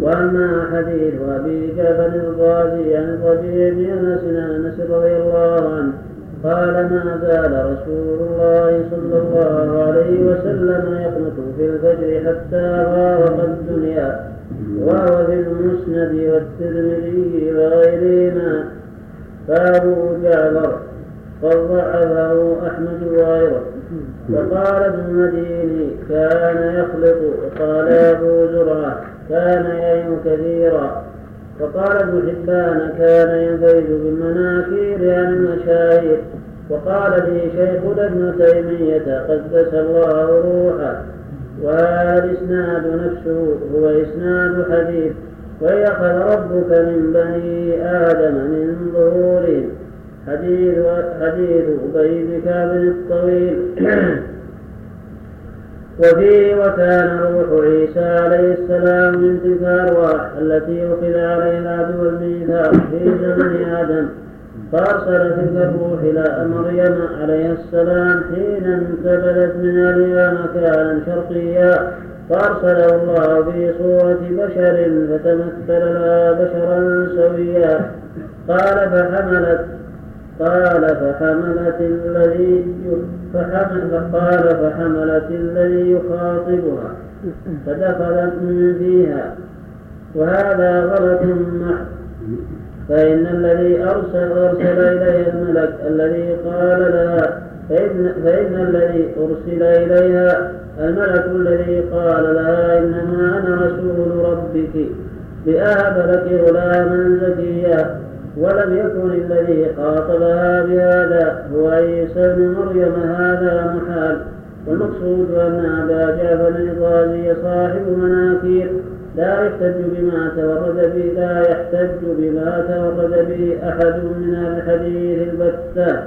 وأما حديث أبي جعفر الغازي عن الربيع بن انس رضي الله عنه قال ما زال رسول الله صلى الله عليه وسلم يقنط في الفجر حتى فارق الدنيا وهو في المسند والترمذي وغيرهما. فابو جعفر قد ضعفه أحمد وغيره وقال ابن المديني كان يخلق وقال أبو زرعة. كان يعين كثيرا وقال ابن حبان كان ينفرد بالمناكير عن المشاهير وقال لي شيخنا ابن تيمية قدس الله روحه. وهذا الإسناد نفسه هو إسناد حديث. ويأخذ ربك من بني آدم من ظهورهم. حديث حديث أبي بن الطويل. وفيه وكان روح عيسى عليه السلام من تلك الأرواح التي أخذ عليها العهد والميثاق في زمن آدم. فأرسل تلك الروح إلى مريم عليه السلام حين انتبذت من أهلها مكانا شرقيا. فأرسله الله في صورة بشر فتمثل لها بشرا سويا. قال فحملت قال فحملت الذي فحمل قال فحملت الذي يخاطبها فدخلت من فيها. وهذا غلط محض. فإن الذي أرسل أرسل إليها الملك الذي قال لها فإن, فإن الذي أرسل إليها الملك الذي قال لها إنما أنا رسول ربك لأهب لك غلاما زكيا. ولم يكن الذي خاطبها بهذا هو عيسى بن مريم. هذا محال. والمقصود أن أبا جعفر الغازي صاحب مناكير. لا يحتج بما تورد به لا يحتج بما تورد به أحد من الحديث البتة.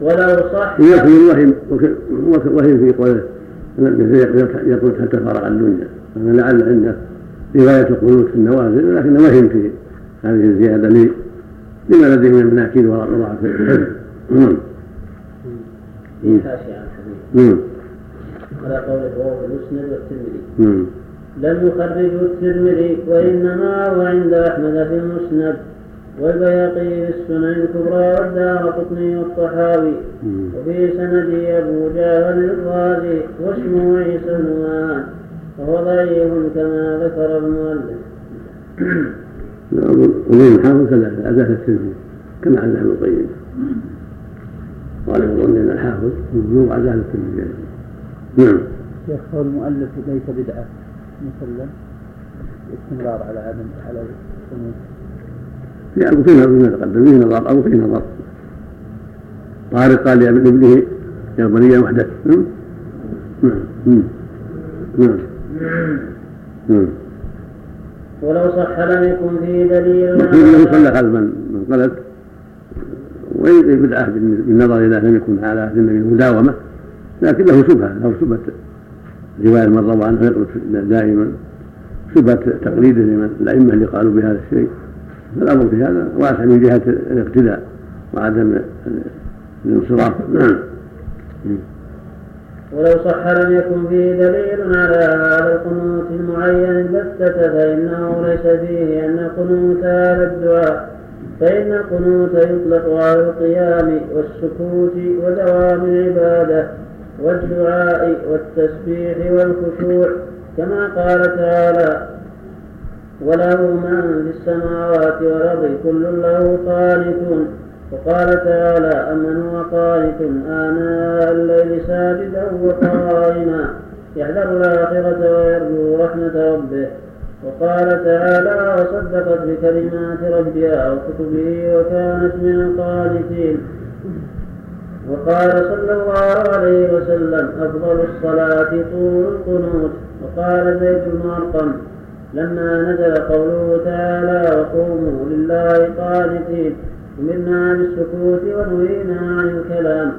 ولو صح يكفي الوهم وهم في قوله يقول حتى فرغ الدنيا. لعل عنده رواية قنوت في النوازل ولكن وهم في هذه الزيادة لما لديه من المناكير وضعف الحفظ نعم. نعم. على قوله وهو المسند والترمذي. لم يخرجه الترمذي وإنما هو عند أحمد في المسند والبيهقي في السنن الكبرى والدار قطني والطحاوي. وفي سنده أبو جهل الرازي واسمه عيسى بن وهو ضعيف كما ذكر المؤلف. ومن الحافظ كذلك أداة الترمذي كما عند ابن القيم. قال يظن إن الحافظ مبلوغ أداة الترمذي نعم. شيخ المؤلف ليس بدعة مسلم الاستمرار على عدم على القنوت يعني في نظر فيما تقدم. فيه نظر أو فيه نظر. طارق قال لابنه يا بني محدث نعم. نعم. نعم. نعم. ولو صح لم يكن فيه دليل انه صلى خلف من قلت ويجب بدعة بالنظر اذا لم يكن على سنه المداومه لكن له شبهة له شبهة رواية من روى عنه يقنط دائما شبهة تقليده لمن الأئمة اللي قالوا بهذا الشيء. فالأمر في هذا واسع من جهة الاقتداء وعدم الانصراف. نعم. ولو صح لم يكن فيه دليل على هذا القنوت المعين البتة فإنه ليس فيه أن القنوت هذا الدعاء. فإن القنوت يطلق على القيام والسكوت ودوام العبادة والدعاء والتسبيح والخشوع كما قال تعالى وله من في السماوات والأرض كل له قانتون وقال تعالى أمن هو قانت آناء الليل ساجدا وقائما. يحذر الآخرة ويرجو رحمة ربه. وقال تعالى وصدقت بكلمات ربها وكتبه وكانت من القانتين. وقال صلى الله عليه وسلم أفضل الصلاة طول القنوت. وقال زيد بن أرقم لما نزل قوله تعالى وقوموا لله قانتين أمرنا عن السكوت ونهينا عن الكلام.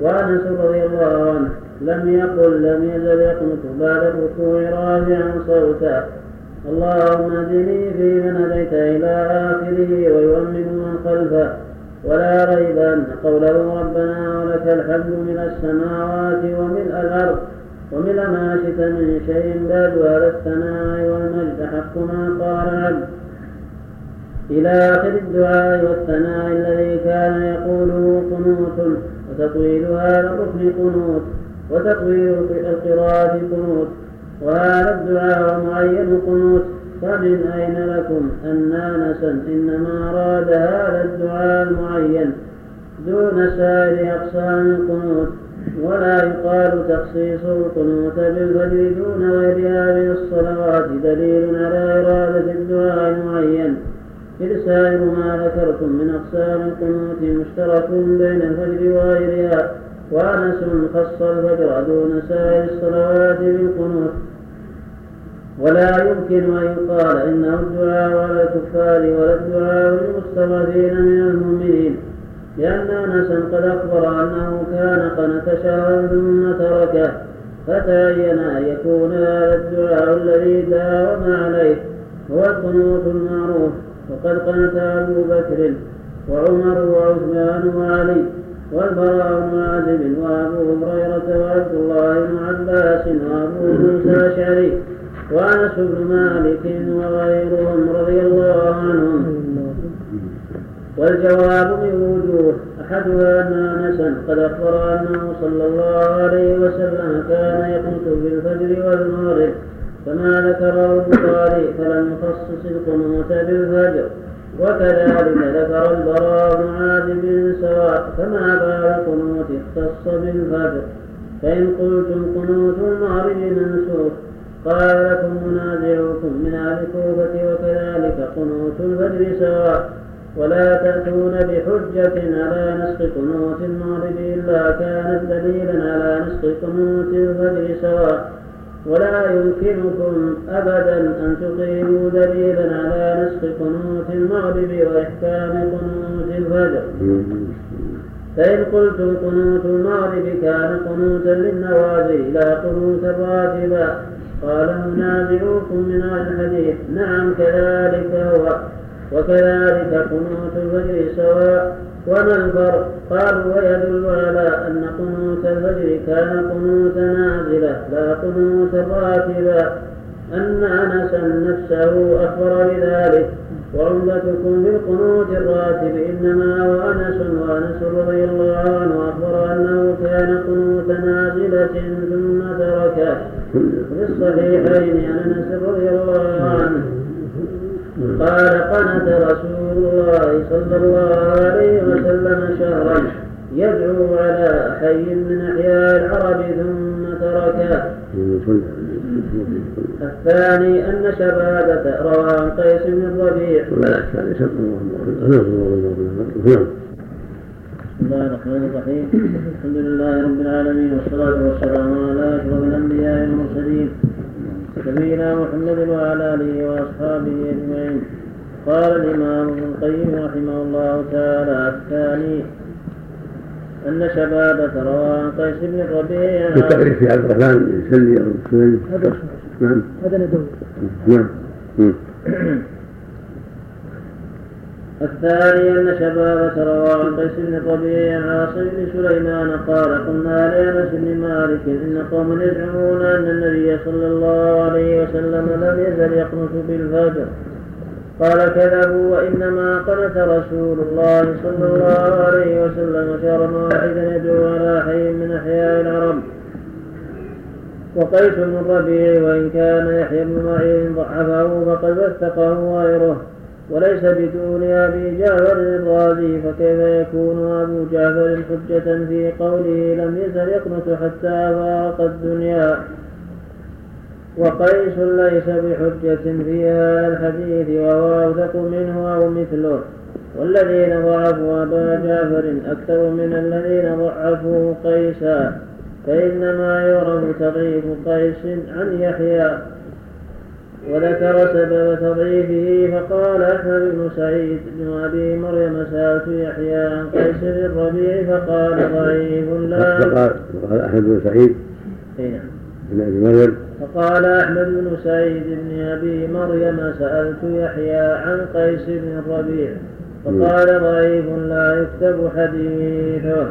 وأنس رضي الله عنه لم يقل لم يزل يقنط بعد الركوع رافعا صوتا. اللهم اهدني فيمن هديت إلى آخره ويؤمن من خلفه. ولا ريب أن قوله ربنا ولك الحمد من السماوات وملء الأرض ومن ما شئت من شيء بعد هذا الثناء والمجد حق ما قال عبد إلى آخر الدعاء والثناء الذي كان يقوله قنوت وتطويل هذا الركن قنوت وتطويل القراءة قنوت. وهذا الدعاء معين قنوت. فمن أين لكم أن ناسا إنما أراد هذا الدعاء المعين دون سائر أقسام القنوت. ولا يقال تخصيص القنوت بالفجر دون غيرها من الصلوات. دليل على إرادة الدعاء المعين. إذ سائر ما ذكرتم من أقسام القنوت مشترك بين الفجر وغيرها وأنس خص الفجر دون سائر الصلوات بالقنوت. ولا يمكن أن يقال إنه الدعاء على الكفار ولا الدعاء للمستضعفين من المؤمنين لأن أنسا قد أخبر أنه كان قنت شهرا ثم تركه فتعين أن يكون هذا الدعاء الذي داوم عليه هو القنوت المعروف. وقد قنت أبو بكر وعمر وعثمان وعلي والبراء بن عازب وأبو هريرة وعبد الله بن عباس وأبو موسى الأشعري وأنس بن مالك وغيرهم رضي الله عنهم. والجواب من وجوه أحدها أن أنسا قد أخبر أنه صلى الله عليه وسلم كان يقنط بالفجر والمغرب كما ذكره البخاري فلم يخصص القنوت بالفجر. وكذلك ذكر البراء بن عازب سواء فما بال القنوت اختص بالفجر. فإن قلتم قنوت المغرب منسوخ قال لكم منازعكم من أهل الكوفة وكذلك قنوت الفجر سواء ولا تأتون بحجة على نسخ قنوت المغرب إلا كانت دليلا على نسخ قنوت الفجر سواء ولا يمكنكم أبدا أن تقيموا دليلا على نسخ قنوت المغرب وإحكام قنوت الفجر. فإن قلتم قنوت المغرب كان قنوتا للنوازل لا قنوت الراتبة قال منازعوكم من الحديث. نعم كذلك هو. وكذلك قنوت الفجر سواء وما الفرق قالوا ويدل على أن قنوت الفجر كان قنوت نازلة لا قنوت راتبة أن أنسا نفسه أخبر بذلك. وعمدتكم بالقنوت الراتب إنما هو أنس وأنس رضي الله عنه أخبر أنه كان قنوت نازلة ثم تركه في الصحيحين عن أنس رضي الله عنه قال قنت رسول الله صلى الله عليه وسلم شهرا يدعو على حي من أحياء العرب ثم تركه. الثاني أن شبابة روى عن قيس بن الربيع. بسم الله الرحمن الرحيم. الحمد لله رب العالمين والصلاة والسلام على أشرف الأنبياء والمرسلين. نبينا محمد وعلى آله وأصحابه أجمعين. قال الإمام ابن القيم رحمه الله تعالى الثاني أن شبابة روى عن قيس بن الربيع في تعريف عبد الرحمن يسلي أو نعم. هذا ندوي. نعم. الثاني أن شبابة روى عن قيس بن الربيع عن عاصم بن سليمان قال قلنا لأنس بن مالك إن قوما يزعمون أن النبي صلى الله عليه وسلم لم يزل يقنط بالفجر. قال كذبوا وإنما قنت رسول الله صلى الله عليه وسلم شهرا واحدا يدعو على حي من أحياء العرب. وقيس بن الربيع وإن كان يحيى بن معين ضعفه فقد وثقه غيره. وليس بدون أبي جعفر الرازي فكيف يكون أبو جعفر حجة في قوله لم يزل يقنت حتى فارق الدنيا؟ وقيس ليس بحجة في هذا الحديث وهو أوثق منه أو مثله. والذين ضعفوا أبا جعفر أكثر من الذين ضعفوا قيسا فإنما يعرف تضعيف قيس عن يحيى. وذكر سبب تضعيفه فقال أحمد بن سعيد بن أبي مريم سألت يحيى عن قيس بن الربيع فقال ضعيف لا. قال أحمد بن سعيد نعم بن أبي مريم. فقال أحمد بن سعيد بن أبي مريم سألت يحيى عن قيس بن الربيع فقال ضعيف لا يكتب حديثه.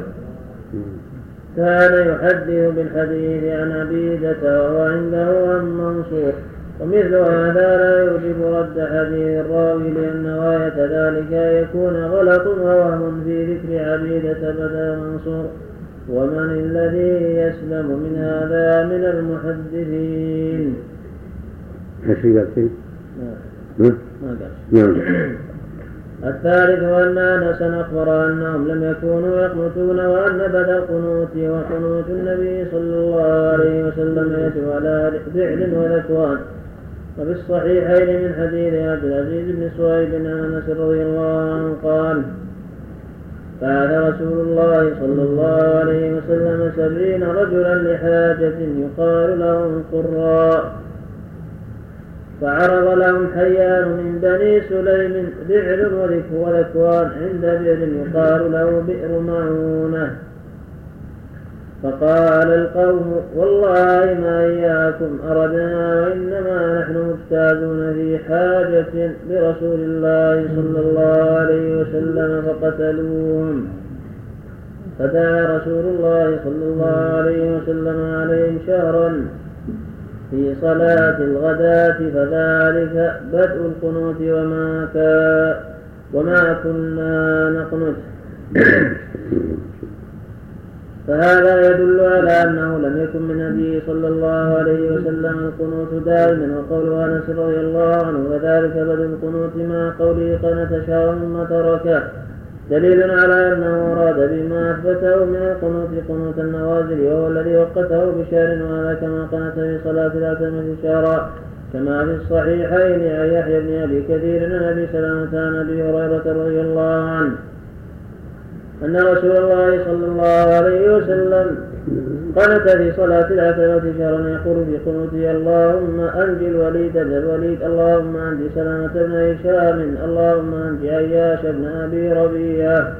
كان يحدث بالحديث عن عبيدة وهو عنده عن منصور. ومثل هذا لا يوجب رد حديث الراوي لأن غاية ذلك يكون غلط ووهم في ذكر عبيدة بدل منصور. ومن الذي يسلم من هذا من المحدثين؟ إيش قال. قال. الثالث أن أنسا أخبر أنهم لم يكونوا يقنطون وأن بدا القنوت وقنوت النبي صلى الله عليه وسلم يتلو على فعل وذكوان. وفي الصحيحين من حديث عبد العزيز بن صهيب بن أنس رضي الله عنه قال بعث رسول الله صلى الله عليه وسلم سبعين رجلا لحاجة يقال لهم قراء فعرض لهم حيان من بني سليم بئر وذكوان عند بئر يقال له بئر معونة. فقال القوم والله ما إياكم أردنا وإنما نحن مجتازون في حاجة لرسول الله صلى الله عليه وسلم فقتلوهم. فدعا رسول الله صلى الله عليه وسلم عليهم شهرا في صلاة الغداة فذلك بدء القنوت وما وما كنا نقنت فهذا يدل على أنه لم يكن من النبي صلى الله عليه وسلم القنوت دائما وقول أنس رضي الله عنه وذلك بدء القنوت مع قوله قنت شهرا ثم تركه دليل على أنه أراد بما أثبته من القنوت قنوت النوازل وهو الذي وقته بشهر وهذا كما قنت في صلاة العتمة شهرا كما في الصحيحين عن يحيى بن أبي كثير عن أبي سلامة عن أبي هريرة رضي الله عنه أن رسول الله صلى الله عليه وسلم قنت في صلاة العتمة شهرا يقول في قنوته اللهم أنجي الوليد بن الوليد اللهم أنجي سلامة بن هشام اللهم أنجي عياش بن أبي ربيعة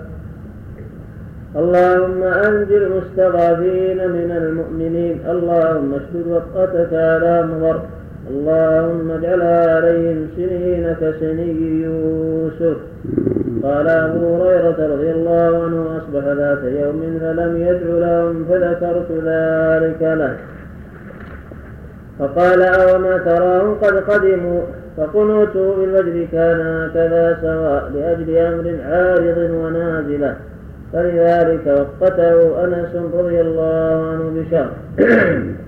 اللهم أنجي المستضعفين من المؤمنين اللهم اشدد وطأتك على مضر. اللهم اجعلها عليهم سنين كسني يوسف. قال أبو هريرة رضي الله عنه أصبح ذات يوم فلم يدع لهم فذكرت ذلك له. فقال أوما تراهم قد قدموا؟ فقنوته بالوجه كان هكذا سواء لأجل أمر عارض ونازلة. فلذلك وقته أنس رضي الله عنه بشر.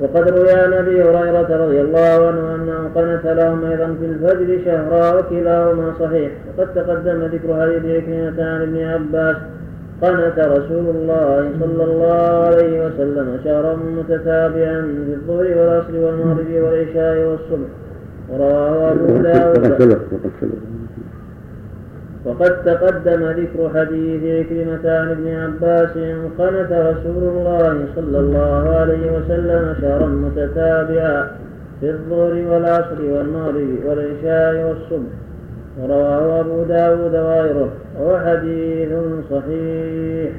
وقد روي عن أبي هريرة رضي الله عنه انه قنت لهم أيضا في الفجر شهرا وكلاهما صحيح. وقد تقدم ذكر حديث عكرمه عن ابن عباس. قنت رسول الله صلى الله عليه وسلم شهرا متتابعا في الظهر والعصر والمغرب والعشاء والصبح. ورواه أبو داود. وقد تقدم ذكر حديث عكرمة عن ابن عباس قنت رسول الله صلى الله عليه وسلم شهرا متتابعا في الظهر والعصر والمغرب والعشاء والصبح. ورواه أبو داود وغيره. وهو حديث صحيح.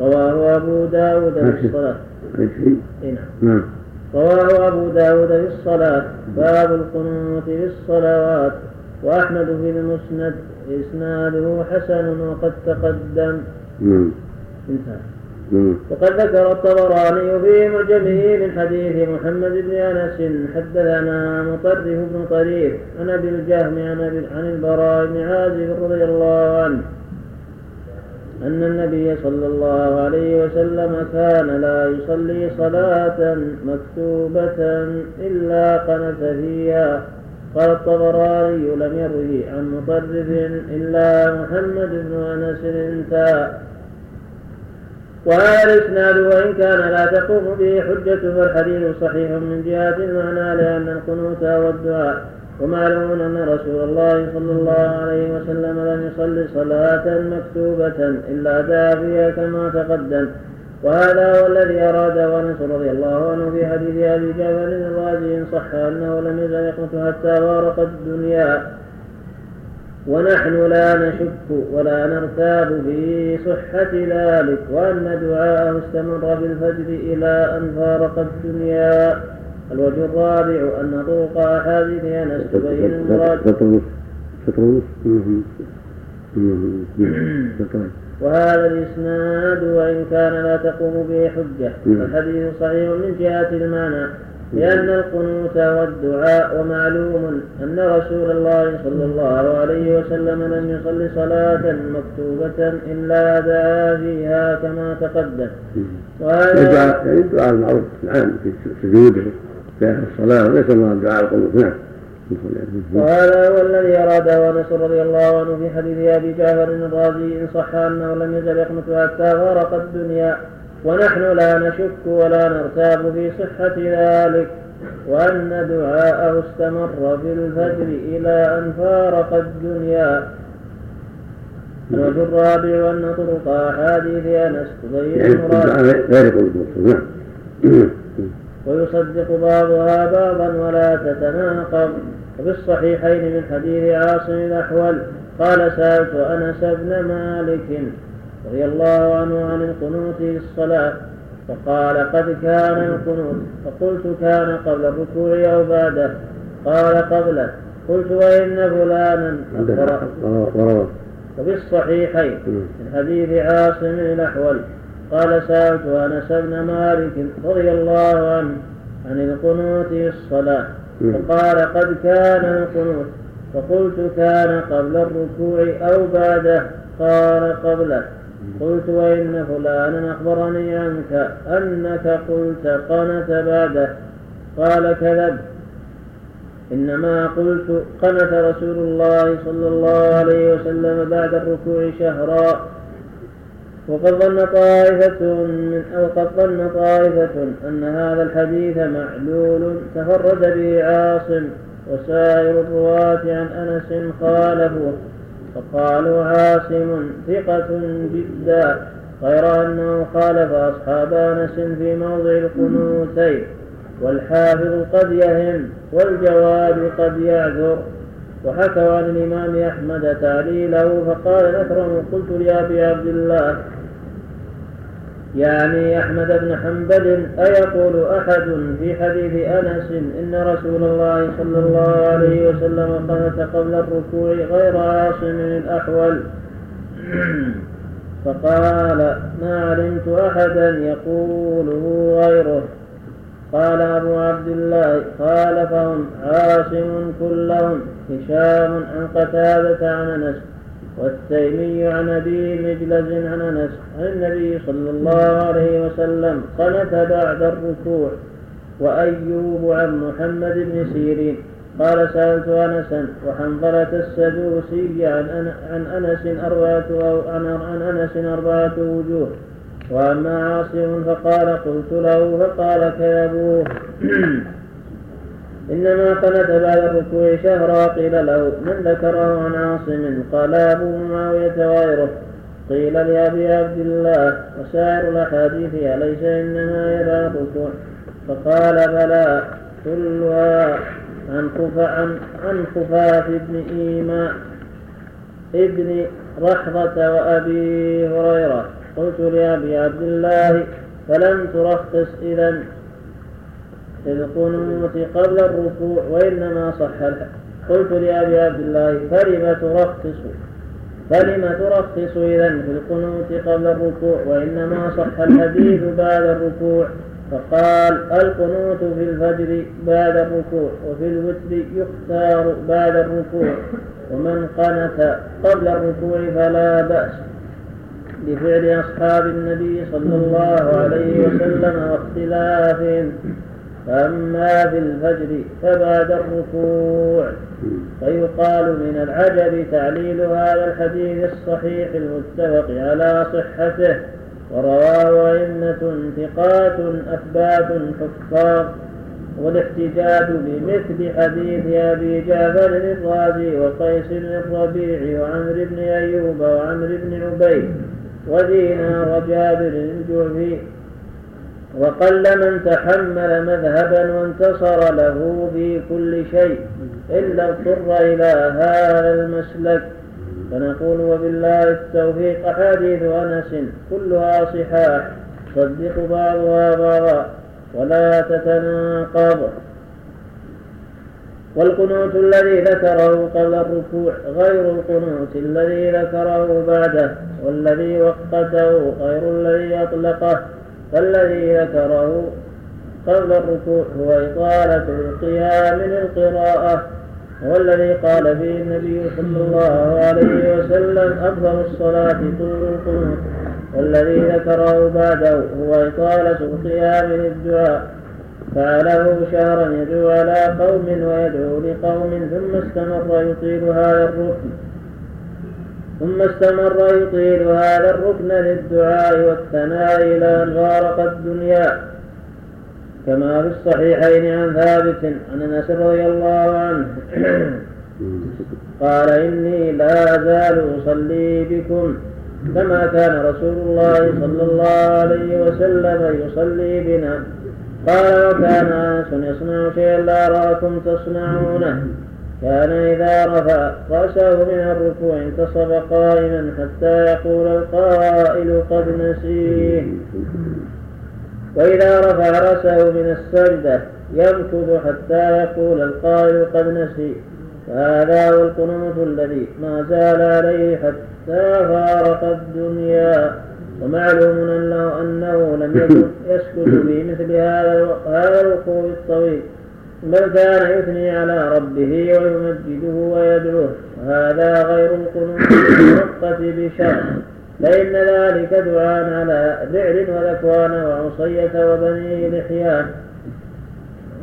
رواه أبو داود في الصلاة. نعم. نعم. رواه أبو داود في الصلاة. باب القنوت في الصلوات. وأحمد في المسند إسناده حسن وقد تقدم. نعم. انتهى. نعم. وقد ذكر الطبراني في معجمه من حديث محمد بن أنس حدثنا مطرف بن طريف عن أبي الجهم عن عن البراء بن عازب رضي الله عنه أن النبي صلى الله عليه وسلم كان لا يصلي صلاة مكتوبة إلا قنت فيها. قال الطبراني لم يروه عن مطرف إلا محمد بن أنس انتهى وهذا الإسناد وإن كان لا تقوم به حجة فالحديث صحيح من جهة المعنى لأن القنوت والدعاء. ومعلوم أن رسول الله صلى الله عليه وسلم لم يصل صلاة مكتوبة إلا دعا فيها كما تقدم. وهذا هو الذي أراد أنس رضي الله عنه في حديث أبي جعفر الرازي إن صح أنه لم يزل يقنط حتى فارق الدنيا. ونحن لا نشك ولا نرتاب في صحة ذلك وأن دعاءه استمر في الفجر إلى أن فارق الدنيا. الوجه الرابع أن طرق أحاديث أنس تبين المراد وهذا الإسناد وإن كان لا تقوم به حجة. الحديث صحيح من جهة المعنى لأن القنوت والدعاء ومعلوم أن رسول الله صلى الله عليه وسلم لم يصل صلاة مكتوبة إلا دعا فيها كما تقدم. وهذا الدعاء المعروف العام في سجوده في آخر الصلاة وليس الله دعاء القنوت. نعم. وهذا هو الذي أراده أنس رضي الله عنه في حديث أبي جعفر الرازي إن صح أنه لم يزل يقنط حتى غرق الدنيا ونحن لا نشك ولا نرتاب في صحة ذلك وأن دعاءه استمر في الفجر إلى أن فارق الدنيا. الوجه الرابع أن طرق أحاديث أنس تبين يعني غير ويصدق بعضها بعضا ولا تتناقض. وفي الصحيحين من حديث عاصم الأحول قال سألت أنس بن مالك رضي الله عنه عن القنوت في الصلاة فقال قد كان القنوت فقلت كان قبل الركوع أو بعده قال قبله قلت وإن فلانا وفي الصحيحين من حديث عاصم الأحول قال سألت أنس بن مالك رضي الله عنه عن القنوت في الصلاة فقال قد كان القنوت فقلت كان قبل الركوع أو بعده قال قبله. قلت وإن فلانا أخبرني عنك أنك قلت قنت بعده. قال كذب. إنما قلت قنت رسول الله صلى الله عليه وسلم بعد الركوع شهرا. وقد ظن طائفة من أو قد ظن طائفة أن هذا الحديث معلول تفرد به عاصم وسائر الرواة عن أنس خالفوه فقالوا عاصم ثقة جدا غير أنه خالف أصحاب أنس في موضع القنوتين والحافظ قد يهم والجواب قد يعذر. وحكوا عن الإمام أحمد تعليله فقال الأكرم قلت لأبي عبد الله. يعني أحمد بن حنبل أيقول أحد في حديث أنس إن رسول الله صلى الله عليه وسلم قنت قبل الركوع غير عاصم الأحول فقال ما علمت أحدا يقوله غيره. قال أبو عبد الله خالفهم عاصم كلهم. هشام عن قتادة عن أنس والتيمي عن أبي مجلز عن أنس عن النبي صلى الله عليه وسلم قنت بعد الركوع وأيوب عن محمد بن سيرين. قال سألت انسا وحنظلة السدوسي عن عن أنس أربعة أو عن أنس أربعة وجوه. وأما عاصم فقال قلت له فقال كذبوه إنما قنت بعد الركوع شهرا قيل له من ذكره عن عاصم قال أبو معاوية وغيره. قيل لأبي عبد الله وسائر الأحاديث أليس إنما يبع الركوع؟ فقال بلى كلها عن عن عن خفاف بن إيماء ابن رحضة وأبي هريرة. قلت لأبي عبد الله فلم ترخص إذا في القنوت قبل الركوع وإنما صح قلت لأبي عبد الله فلم ترخص؟ فلم ترخص إذا في القنوت قبل الركوع وإنما صح الحديث بعد الركوع. فقال القنوت في الفجر بعد الركوع وفي الوتر يختار بعد الركوع. ومن قنت قبل الركوع فلا بأس بفعل أصحاب النبي صلى الله عليه وسلم واختلافهم. فأما في الفجر فبعد الركوع. فيقال من العجب تعليل هذا الحديث الصحيح المتفق على صحته ورواه أئمة ثقات أثبات حفاظ والاحتجاج بمثل حديث أبي جعفر الرازي وقيس الربيع وعمر بن أيوب وعمر بن عبيد ودينار وجابر الجعفي وقل من تحمل مذهبا وانتصر له في كل شيء إلا اضطر إلى هذا المسلك. فنقول وبالله التوفيق أحاديث أنس كلها صحاح تصدق بعضها بعضا ولا تتناقض. والقنوت الذي ذكره قبل الركوع غير القنوت الذي ذكره بعده والذي وقته غير الذي أطلقه. فالذي ذكره قبل الركوع هو إطالة القيام للقراءة والذي قال فيه النبي صلى الله عليه وسلم أفضل الصلاة طول القنوت والذي ذكره بعده هو إطالة القيام للدعاء. فعله شهرا يدعو على قوم ويدعو لقوم ثم استمر يطيل هذا الركن. ثم استمر يطيل هذا الركن للدعاء والثناء إلى أن فارق الدنيا. كما في الصحيحين عن ثابت عن أنس رضي الله عنه. قال إني لا أزال أصلي بكم كما كان رسول الله صلى الله عليه وسلم يصلي بنا. قال وكان انس يصنع شيئا لا اراكم تصنعونه. كان إذا رفع رأسه من الركوع انتصب قائما حتى يقول القائل قد نسيه. وإذا رفع رأسه من السجدة يمكث حتى يقول القائل قد نسي فهذا هو القنوت الذي ما زال عليه حتى فارق الدنيا. ومعلوم أنه, أنه لم يكن يسكت في مثل هذا هذا الوقوف الطويل. بل كان يثني على ربه ويمجده ويدعوه. وهذا غير القنوت المؤقت بشرط فإن ذلك دعاء على ذعر وذكوان وعصية وبني لحيان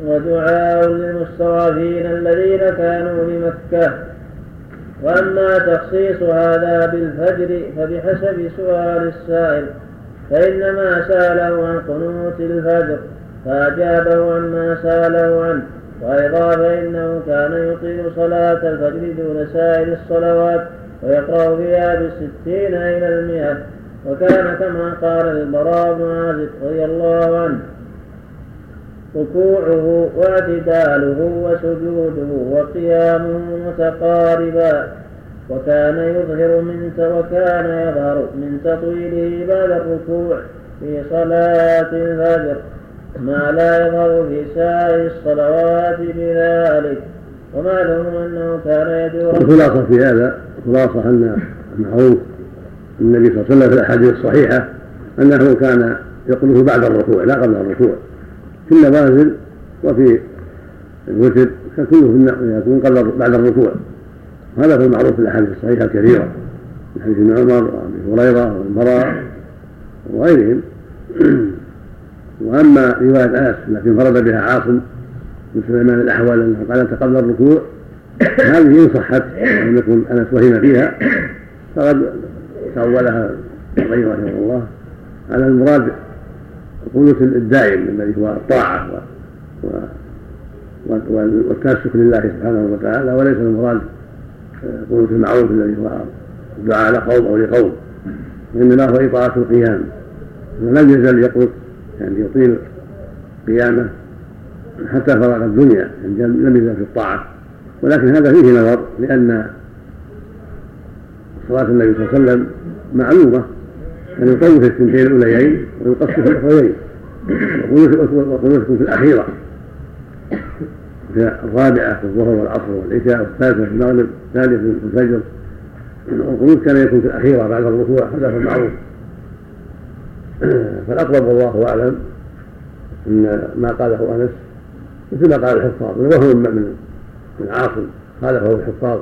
ودعاء للمستضعفين الذين كانوا بمكة. وأما تخصيص هذا بالفجر فبحسب سؤال السائل فإنما سأله عن قنوت الفجر. فأجابه عما سأله عنه. وأيضا فإنه كان يطيل صلاة الفجر دون سائر الصلوات ويقرأ فيها بالستين إلى المئة. وكان كما قال البراء بن عازب رضي الله عنه ركوعه واعتداله وسجوده وقيامه متقاربا. وكان يظهر من وكان يظهر من تطويله بعد الركوع في صلاة الفجر. ما لا يظهر في سائر الصلوات بذلك. ومعلوم أنه كان يدعو الخلاصة في هذا الخلاصه أن المعروف النبي صلى الله عليه وسلم في الأحاديث الصحيحة أنه كان يقوله بعد الركوع لا قبل الركوع. في النوازل وفي الوتر كله يكون قبل بعد الركوع. هذا هو المعروف في الأحاديث الصحيحة الكثيرة. من حديث ابن عمر وابي هريرة والبراء وغيرهم. وأما رواية آنس التي انفرد بها عاصم بن سليمان الأحول أنه قال قبل الركوع هذه إن صحت ولم يكن أنس وهم فيها فقد تاولها القيم رحمه الله على المراد القنوت الدائم الذي هو الطاعة و... و... والتمسك لله سبحانه وتعالى وليس المراد قنوت المعروف الذي هو الدعاء على قوم أو لقوم وإنما هو إطاعة القيام. ولم يزل يقول يعني يطيل قيامه حتى فرغ الدنيا يعني لم يزل في الطاعة. ولكن هذا فيه نظر لأن صلاة النبي صلى الله عليه وسلم معلومة أن يطول في الثنتين الأوليين ويقصر في الأخرين وقنوتكم في الأخيرة. في الرابعة في الظهر والعصر والعشاء والثالثة في المغرب الثالثة في الفجر. القنوت كان يكون في الأخيرة بعد الركوع هذا هو المعروف. فالأقرب والله أعلم أن ما قاله أنس مثل ما قال الحفاظ وهو من من عاصم خالفه الحفاظ.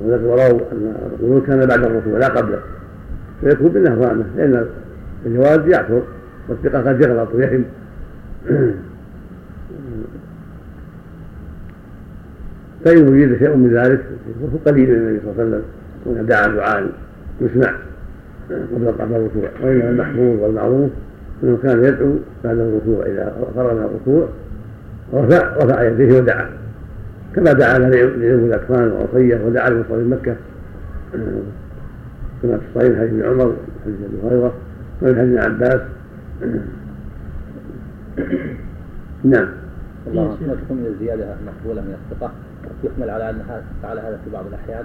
ورووا أن القنوت كان بعد الركوع لا قبله فيكون بالنهضانه لأن الجواز يعثر والثقة قد يغلط ويهم فإن وجد شيء من ذلك قليل للنبي صلى الله عليه وسلم دعا دعاء يسمع. قبل قبل الركوع وإنما المحفوظ والمعروف أنه كان يدعو بعد الركوع إذا فرغ من الركوع رفع رفع يديه ودعا. كما دعا لعلم الأكفان وعصيه ودعا لمصلي مكة. كما في الصحيح حديث ابن عمر حديث أبي هريرة ومن حديث ابن عباس. نعم. الله. تكون من الزيادة مقبولة من الثقة يحمل على انها فعل هذا في بعض الأحيان.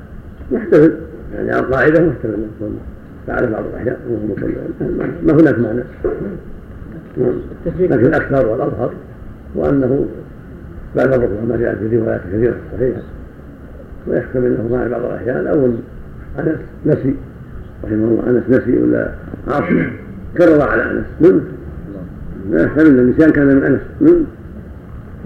محتمل. يعني على القاعدة محتمل. يكون فعل بعض الاحيان ما هناك معنى لكن الأكثر والأظهر وأنه بعد الركوع ما جاء في روايات كثيرة صحيحة ويحتمل إنه مع بعض الاحيان أو أنس نسي. رحمه الله أنس نسي ولا عاصم كرر على أنس. نعم لا يحتمل ان النسيان كان من أنس. نعم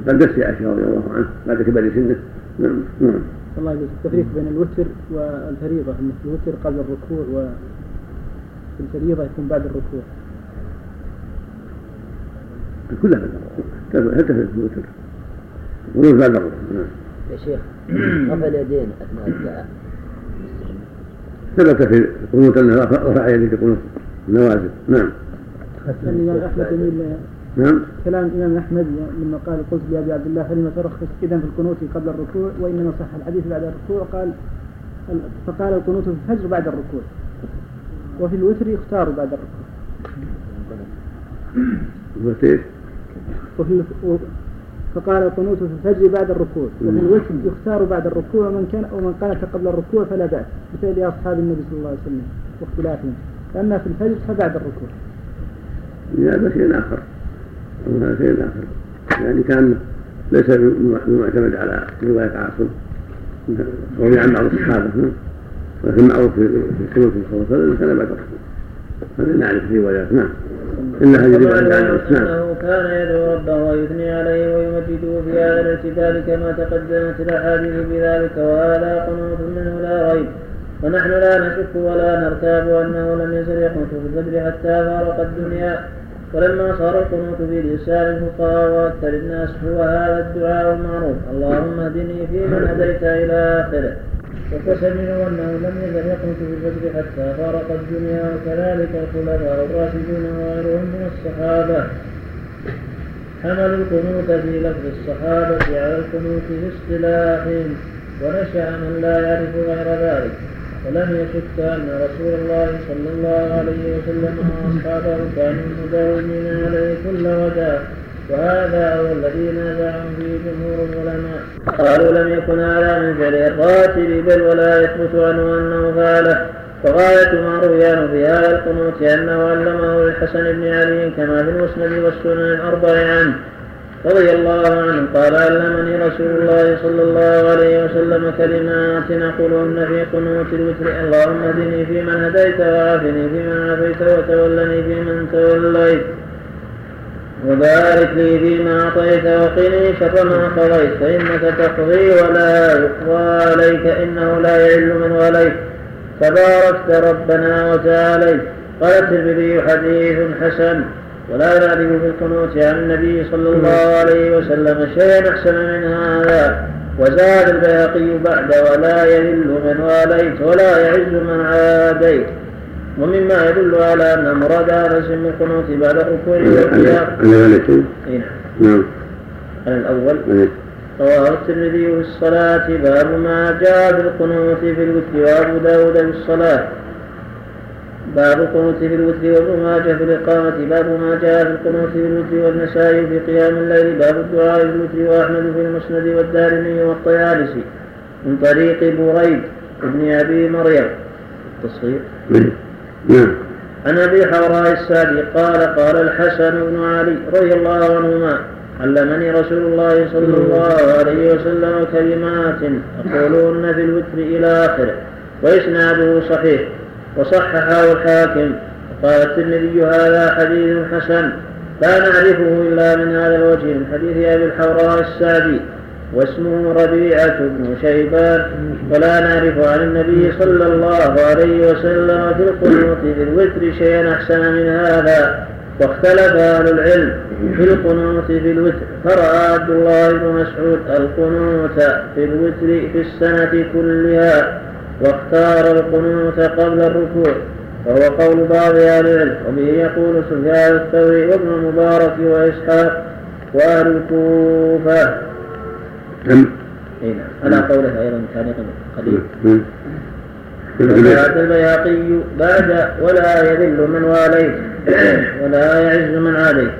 قد نسي عائشة رضي الله عنه بعد كبر سنة. نعم نعم الله يجزيك التفريق بين الوتر والفريضة. أن الوتر قبل الركوع وفي الفريضة يكون بعد الركوع. كلها بعد الركوع حتى في الوتر؟ القنوت بعد الركوع. نعم. يا شيخ رفع اليدين أثناء الدعاء. ثبت في القنوت أنه رفع يديه في قنوت. النوازل نعم. الإمام أحمد يميل نعم. كلام الإمام أحمد لما قال قلت لأبي عبد الله فلم ترخص إذا في القنوت قبل الركوع؟ وإنما صح الحديث بعد الركوع. قال فقال القنوت في الفجر بعد الركوع. وفي الوتر يختار بعد الركوع؟ وفي فقال القنوت في الفجر بعد الركوع. وفي الوتر يختار بعد الركوع ومن كان أو من قنت قبل الركوع فلا بأس بفعل أصحاب النبي صلى الله عليه وسلم واختلافهم. أما في الفجر فبعد الركوع. هذا شيء آخر. هذا شيء آخر. يعني كان ليس بمعتمد على رواية عاصم روي عن بعض الصحابة. ولكن معروف في القنوت صلى الله عليه وسلم كان بعد الركوع هذا نعرف الروايات نعم. إلا هذه الرواية أنه كان يدعو ربه ويثني عليه ويمجده في هذا الاعتبار كما تقدمت الأحاديث بذلك وهذا قنوت منه لا ريب. ونحن لا نشك ولا نرتاب أنه لم يزل يقنط في الفجر حتى فارق الدنيا. ولما صار القنوت في لسان الفقهاء وأكثر الناس هو هذا الدعاء المعروف. اللهم اهدني فيمن هديت إلى آخره. وتسمعوا انه لم يزل يقنط في الفجر حتى فارق الدنيا وكذلك الخلفاء الراشدون وغيرهم من الصحابة. حملوا القنوت في لفظ الصحابة على القنوت في اصطلاحهم ونشأ من لا يعرف غير ذلك. ولم يشك أن رسول الله صلى الله عليه وسلم وأصحابه كانوا مداومين عليه كل غداء وهذا هو الذي نازعهم فيه جمهور العلماء. قالوا لم يكن هذا من فعل الراتب بل ولا يثبت عنه أنه فعله وغاية ما روي عنه في هذا القنوت أنه علمه للحسن بن علي كما في المسند والسنن الأربع عنه رضي الله عنه قال علمني رسول الله صلى الله عليه وسلم كلمات نقولهن في قنوت الوتر. اللهم اهدني فيمن هديت وعافني فيمن عافيت وتولني فيمن توليت. وبارك لي فيما أعطيت وقني شر ما قضيت فإنك تقضي ولا يقضى عليك إنه لا يعل من وليت. تباركت ربنا وتعاليت. قال الترمذي حديث حسن ولا نعرف في القنوت عن النبي صلى الله عليه وسلم شيئا أحسن من هذا وزاد البيهقي بعد ولا يذل من واليت ولا يعز من عاديت. ومما يدل على أن مراد انس من القنوت بعد الركوع والقيام. نعم. على الأول. رواه الترمذي في الصلاة. باب ما جاء في القنوت في الوتر وأبو داود في الصلاة. باب القنوت في الوتر وابن ماجه في الإقامة. باب ما جاء في القنوت في الوتر والنسائي في قيام الليل. باب الدعاء في الوتر وأحمد في المسند والدارمي والطيالسي من طريق بريد ابن أبي مريم. التصغير نعم. عن أبي حوراء السادي قال قال الحسن بن علي رضي الله عنهما علمني رسول الله صلى الله عليه وسلم كلمات أقولهن في الوتر إلى آخره وإسناده صحيح وصححه الحاكم. وقال الترمذي هذا حديث حسن لا نعرفه إلا من هذا الوجه من حديث أبي الحوراء السادي. واسمه ربيعة بن شيبان ولا نعرف عن النبي صلى الله عليه وسلم في القنوت في الوتر شيئا أحسن من هذا واختلف أهل العلم في القنوت في الوتر فرأى عبد الله بن مسعود القنوت في الوتر في السنة كلها واختار القنوت قبل الركوع وهو قول بعض أهل العلم وبه يقول سفيان الثوري وابن المبارك وإسحاق وأهل الكوفة. نعم. اي نعم. على قوله أيضا تعليقا قليل. وزاد البيهقي بعد ولا يذل من واليت ولا يعز من عليه.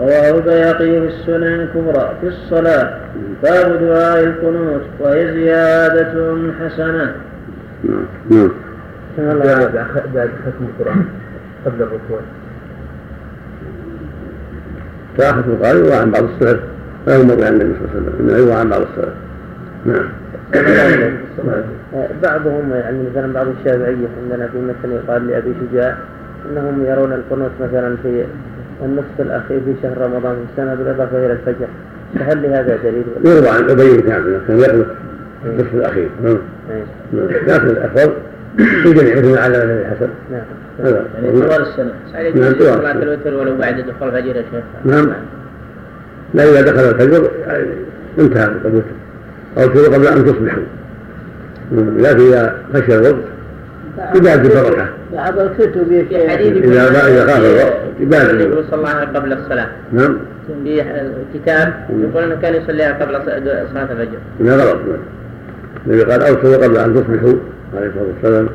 رواه البيهقي في السنن الكبرى في الصلاة. باب دعاء القنوت وهي زيادة حسنة. نعم. نعم. بعد ختم القرآن قبل الركوع. كراهة القارئ وعن بعض السلف. لا يمر عن النبي صلى الله عليه وسلم إنه يروى عن بعض السلف نعم. بعضهم يعني مثلا بعض الشافعية عندنا في مثل يقال لأبي شجاع أنهم يرون القنوت مثلا في النصف الأخير في شهر رمضان في السنة بالإضافة إلى الفجر. فهل لهذا دليل؟ يروى عن أبي كعب كان يقنط في النصف الأخير. نعم. نعم. لكن الأفضل في جميع مثل ما علم النبي حسن. نعم. هذا. يعني طوال السنة. نعم طوال صلاة. الوتر ولو بعد دخول الفجر يا شيخ. نعم. لا إذا دخل الفجر انتهى الوتر أو تقول قبل أن تصبحوا. لكن إذا خشي الوقت يبادر البركة بعض الكتب في حديث إذا إذا خاف الوقت يبادر النبي صلى الله عليه وسلم قبل الصلاة. نعم. في كتاب يقول إنه كان يصليها قبل صلاة الفجر. من غلط. النبي قال أوصوا قبل أن تصبحوا عليه الصلاة والسلام.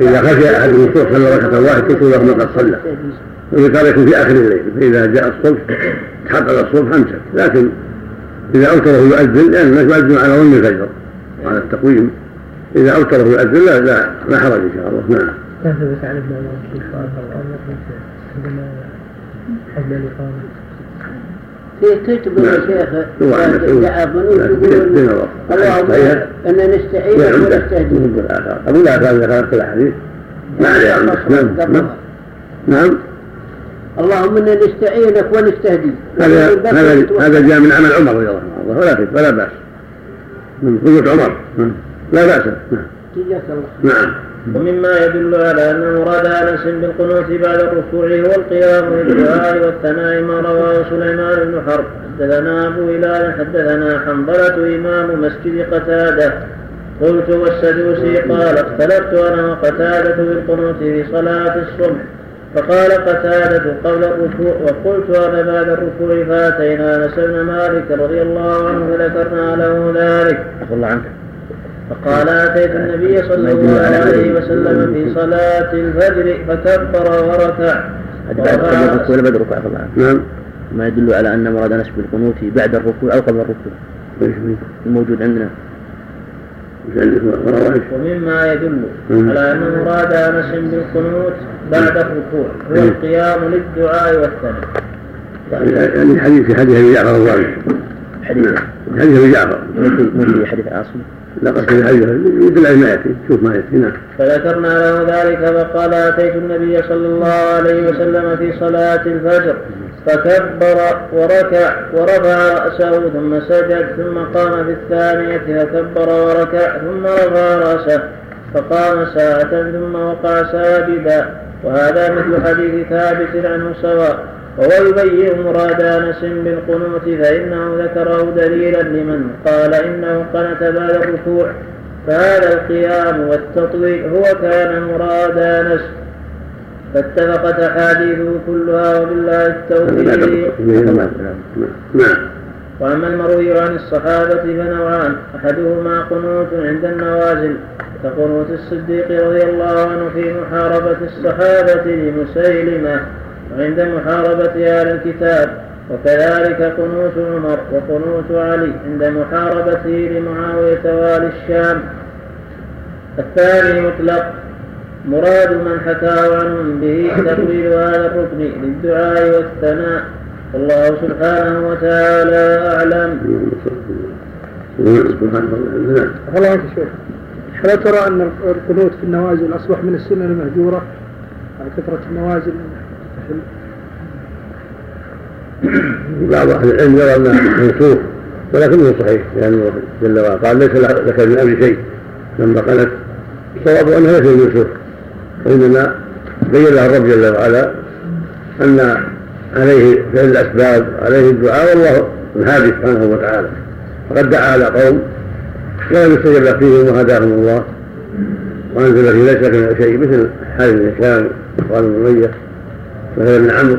إذا خشي أحد الوصول صلى ركعة واحد تكون له ما قد صلى. قال يكون في آخر الليل فإذا جاء الصبح تحقق الصبح أمسك لكن إذا أوتره يؤذن لأن الناس يؤذن على ظن الفجر على التقويم. إذا أوتره يؤذن لا لا لا حرج إن شاء الله. نعم. كتبت عن ابن عمر في كتب يا نعم. شيخ؟ دين يقولون الله اللهم. أن نستعينك نعم أبو الآثار إذا كانت في الأحاديث ما عليه عندك نعم نعم. نعم. اللهم إنا نستعينك ونستهديك هذا هذا هذا جاء من عمل عمر رضي الله. عنه ولا كيف ولا بأس. من قوة عمر. نعم. لا بأس. نعم. جزاك الله نعم. ومما يدل على أن مراد أنس بالقنوت بعد الركوع هو القيام للدعاء والثناء ما رواه سليمان بن حرب. حدثنا أبو هلال حدثنا حنظلة إمام مسجد قتادة. قلت والسدوسي قال اختلفت أنا وقتادة بالقنوت في صلاة الصبح. فقال قتادة قبل الركوع وقلت أنا بعد الركوع فأتينا أنس بن مالك رضي الله عنه فذكرنا له ذلك. الله عنك. فقال أتيت النبي صلى الله عليه وسلم في صلاة الفجر فكبر وركع. بعد قبل الركوع ولا بعد الركوع؟ عفى الله عنك. نعم. ما يدل على أن مراد انس بالقنوت بعد الركوع أو قبل الركوع. فيه؟ الموجود عندنا إيش عندك وراء إيش؟ ومما يدل. على أن مراد أنس بالقنوت بعد الركوع هو. القيام للدعاء والثناء يعني حديث حديث أبي جعفر حديث. نعم. حديث أبي جعفر. في حديث عاصم في حديث يدل ما ياتي شوف ما يأتي نعم فذكرنا له ذلك فقال أتيت النبي صلى الله عليه وسلم في صلاة الفجر فكبر وركع ورفع رأسه ثم سجد ثم قام في الثانية فكبر وركع ثم رفع رأسه فقام ساعة ثم وقع ساجدا. وهذا مثل حديث ثابت عنه سواء. وهو يبين مراد انس بالقنوت فانه ذكره دليلا لمن قال انه قنت بعد الركوع فهذا القيام والتطويل هو كان مراد انس فاتفقت احاديثه كلها وبالله التوفيق نعم. نعم. وأما المروي عن الصحابة فنوعان أحدهما قنوت عند النوازل كقنوت الصديق رضي الله عنه في محاربة الصحابة لمسيلمة. وعند محاربة أهل الكتاب وكذلك قنوت عمر وقنوت علي عند محاربته لمعاوية والي الشام. الثاني مطلق مراد من حكاه عنهم به تقليل هذا الركن للدعاء والثناء. والله سبحانه وتعالى أعلم. الله ألا ترى أن القنوت في النوازل أصبح من السنن المهجورة؟ كثرة النوازل. بعض أهل العلم يرى أنه منسوخ ولكنه صحيح لأنه جل وعلا قال ليس لك من أمر شيء. لما قالت الصواب أنه ليس منسوخ وإنما بين له الرب جل وعلا أن عليه فعل الأسباب عليه الدعاء والله الهادي سبحانه وتعالى. فقد دعا على قوم ولم يستجب فيهم وهداهم الله وأنزل في ليس لك من شيء مثل حال هشام وقال بن اميه وهذا بن عمرو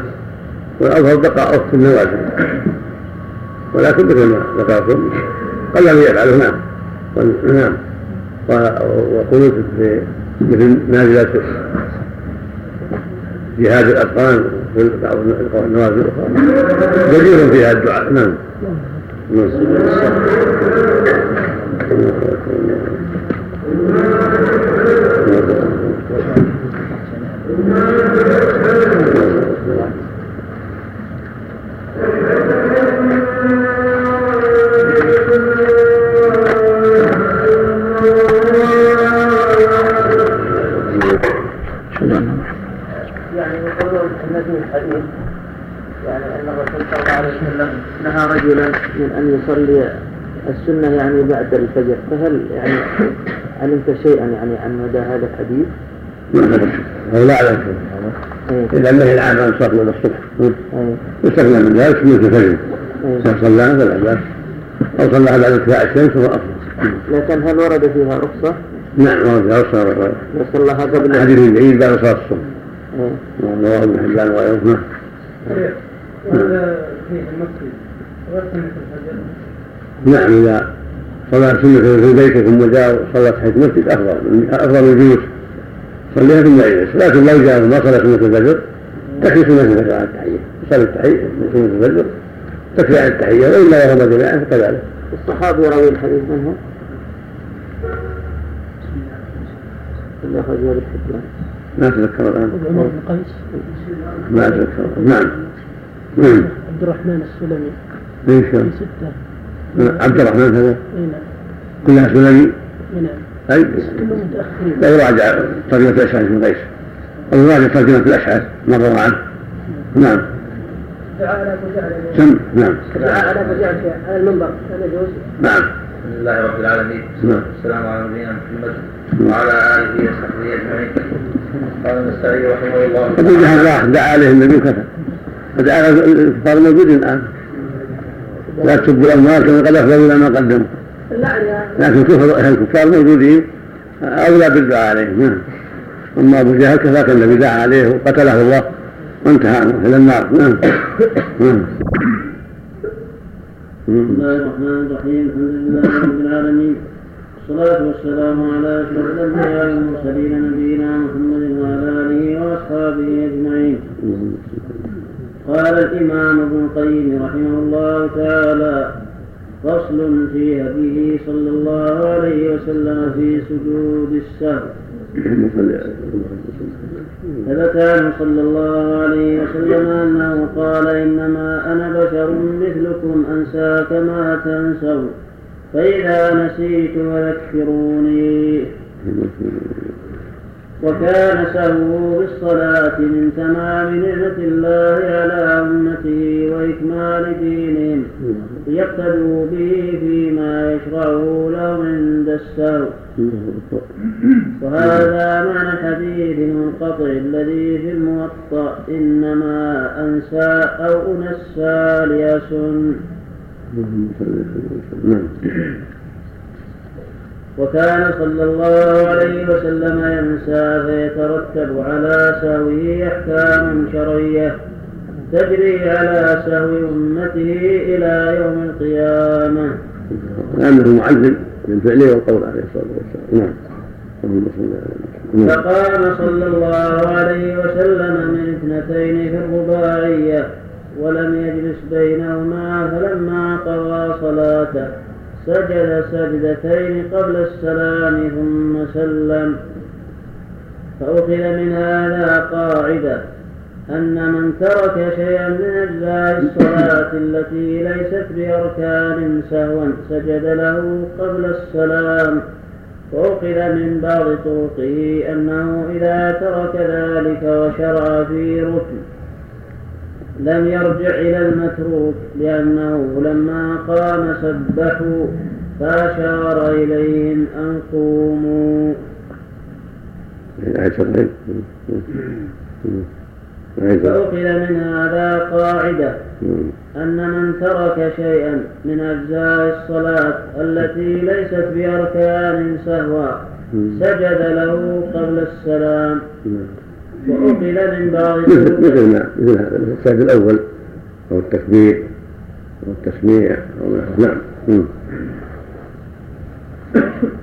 والأظهر بقاءه في النوازل. ولكن مثل ما ذكرتم. قل أن يفعله نعم. نعم. وقنوت مثل نازلة جهاد الأتقان النوازل الأخرى. جدير فيها الدعاء. نعم. نعم. الحديث. يعني أن الرسول صلى الله عليه وسلم نهى رجلا من أن يصلي السنة يعني بعد الفجر. فهل يعني علمت شيئا يعني عن مدى هذا الحديث؟ لا أعلم إيه. إذا النهي العام عن الصلاة من الصبح. إيه. يستغنى من ذلك سنة الفجر. إيه. إذا صلاها فلا بأس. أو صلاها بعد ارتفاع الشمس فهو أفضل. لكن هل ورد فيها رخصة؟ نعم ورد أوصى لو صلاها قبل حديث العيد بعد صلاة الصبح. إيه. نعم رواه ابن حبان وغيره نعم في نعم إذا صلى سنة في بيته ثم جاء وصلى تحت المسجد أفضل أفضل الجلوس صليها ثم يجلس لكن لو جاء ما صلى سنة الفجر تكفي سنة الفجر على التحية يصلي التحية سنة الفجر تكفي على التحية وإلا وهما جميعا فكذلك الصحابي يروي الحديث منهم اللي أخرجه ابن حبان ما أتذكر الآن. عمر بن قيس. ما أتذكر. نعم. نعم. عبد الرحمن السلمي. إيش في هو؟ ستة. عبد الرحمن هذا؟ اي نعم. كلها سلمي؟ اي نعم. أي. كلهم متأخرين. لا يراجع ترجمة الأشعث بن قيس. أو يراجع ترجمة الأشعث. ما روى عنه. نعم. سم. نعم. على فجعل على المنبر. هذا يجوز نعم. الحمد لله رب العالمين. نعم. والسلام على نبينا محمد. وعلى آله وصحبه أجمعين. قال النسائي رحمه الله. أبو جهل راح دعا عليه النبي وكفى ودعا على الكفار موجودين الآن. لا تسبوا الأموال كما قد أفضلوا إلى ما قدموا. لكن كفر الكفار موجودين. أولى بالدعاء عليهم. نعم. أما أبو جهل كفاك النبي دعا عليه وقتله الله وانتهى إلى النار. نعم. نعم. بسم الله الرحمن الرحيم. الحمد لله رب العالمين. والصلاة والسلام على أشرف الأنبياء والمرسلين نبينا محمد وعلى آله وأصحابه أجمعين. قال الإمام ابن القيم رحمه الله تعالى فصل في هديه صلى الله عليه وسلم في سجود السهو. ثبت عنه صلى الله عليه وسلم أنه قال إنما أنا بشر مثلكم أنسى كما تنسون فإذا نسيت فذكروني وكان سهوه بالصلاة من تمام نعمة الله على أمته وإكمال دينهم ليقتدوا به فيما يشرعه لهم عند السهو. وهذا معنى الحديث المنقطع الذي في الموطأ إنما أنسى أو أنسى ليسن. نعم وكان صلى الله عليه وسلم ينسى فيترتب على سهوه أحكام شرعية تجري على سهو أمته إلى يوم القيامة. لأنه معلم من فعله والقول عليه الصلاة والسلام. نعم. نعم. فقام صلى الله عليه وسلم من اثنتين في الرباعية. ولم يجلس بينهما فلما قضى صلاته سجد سجدتين قبل السلام ثم سلم. فأخذ من هذا قاعدة أن من ترك شيئا من أجزاء الصلاة التي ليست بأركان سهوا سجد له قبل السلام. وأخذ من بعض طرقه أنه إذا ترك ذلك وشرع في ركن لم يرجع إلى المتروك لأنه لما قام سبحوا فأشار إليهم أن قوموا. عائشة فأخذ من هذا قاعدة أن من ترك شيئا من أجزاء الصلاة التي ليست بأركان سهوا سجد له قبل السلام. وأخذ من بعض مثل مثل ما مثل هذا مثل الأول أو التكبير أو التسميع أو نعم.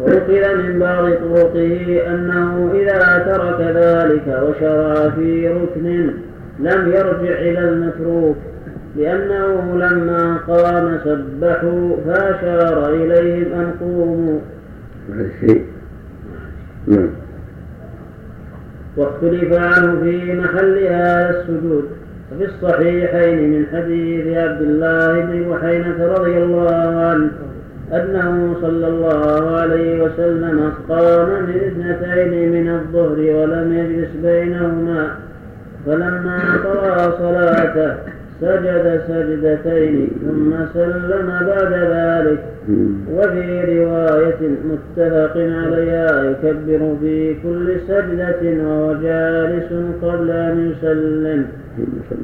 وأخذ من بعض طرقه أنه إذا ترك ذلك وشرع في ركن لم يرجع إلى المتروك لأنه لما قام سبحوا فأشار إليهم أن قوموا هذا الشيء. نعم. واختلف عنه في محل هذا السجود. ففي الصحيحين من حديث عبد الله بن وحينة رضي الله عنه أنه صلى الله عليه وسلم قام من اثنتين من الظهر ولم يجلس بينهما. فلما قضى صلاته سجد سجدتين ثم سلم بعد ذلك. وفي رواية متفق عليها يكبر في كل سجدة وهو جالس قبل أن يسلم.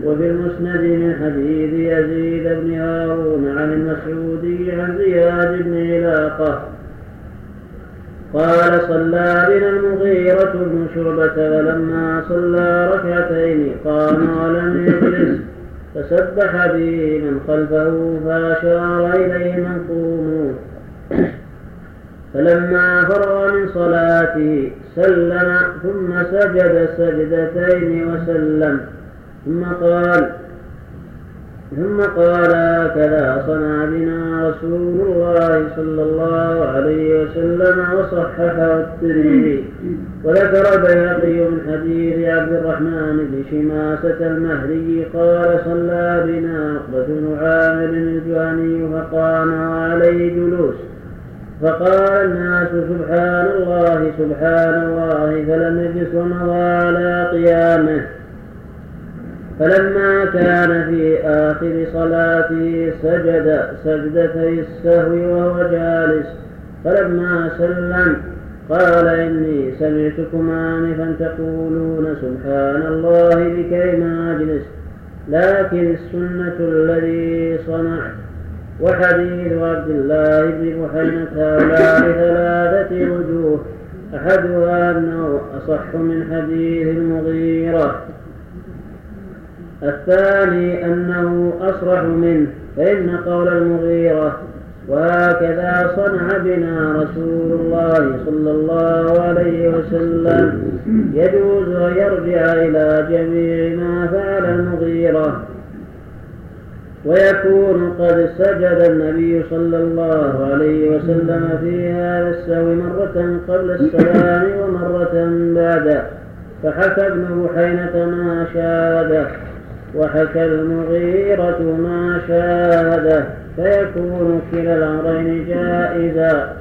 وفي المسند من حديث يزيد بن هارون عن المسعودي عن زياد بن علاقة قال صلى بنا المغيرة بن شعبة فلما صلى ركعتين قام ولم يجلس. فسبح به من خلفه فأشار إليه من قوموا فلما فرغ من صلاته سلم ثم سجد سجدتين وسلم. ثم قال ثم قال هكذا صنع بنا رسول الله صلى الله عليه وسلم وصححه الترمذي. وذكر البيهقي من حديث عبد الرحمن بن شماسة المهري قال صلى بنا عقبة بن عامر الجهني فقام عليه جلوس. فقال الناس سبحان الله سبحان الله فلم يجلس ومضى على قيامه. فلما كان في آخر صلاته سجد سجدتي السهو وهو جالس فلما سلم قال إني سمعتكم آنفا تقولون سبحان الله لكي ما أجلس لكن السنة الذي صنعت وحديث عبد الله بن بحينة هؤلاء ثلاثة وجوه أحدها أنه أصح من حديث المغيرة. الثاني أنه أصرح منه فإن قول المغيرة وهكذا صنع بنا رسول الله صلى الله عليه وسلم. يجوز أن يرجع إلى جميع ما فعل المغيرة. ويكون قد سجد النبي صلى الله عليه وسلم في هذا السهو مرة قبل السلام ومرة بعده فحكى ابن بحينة ما شاهده وحكى المغيرة ما شاهده فيكون كلا الأمرين جائزا.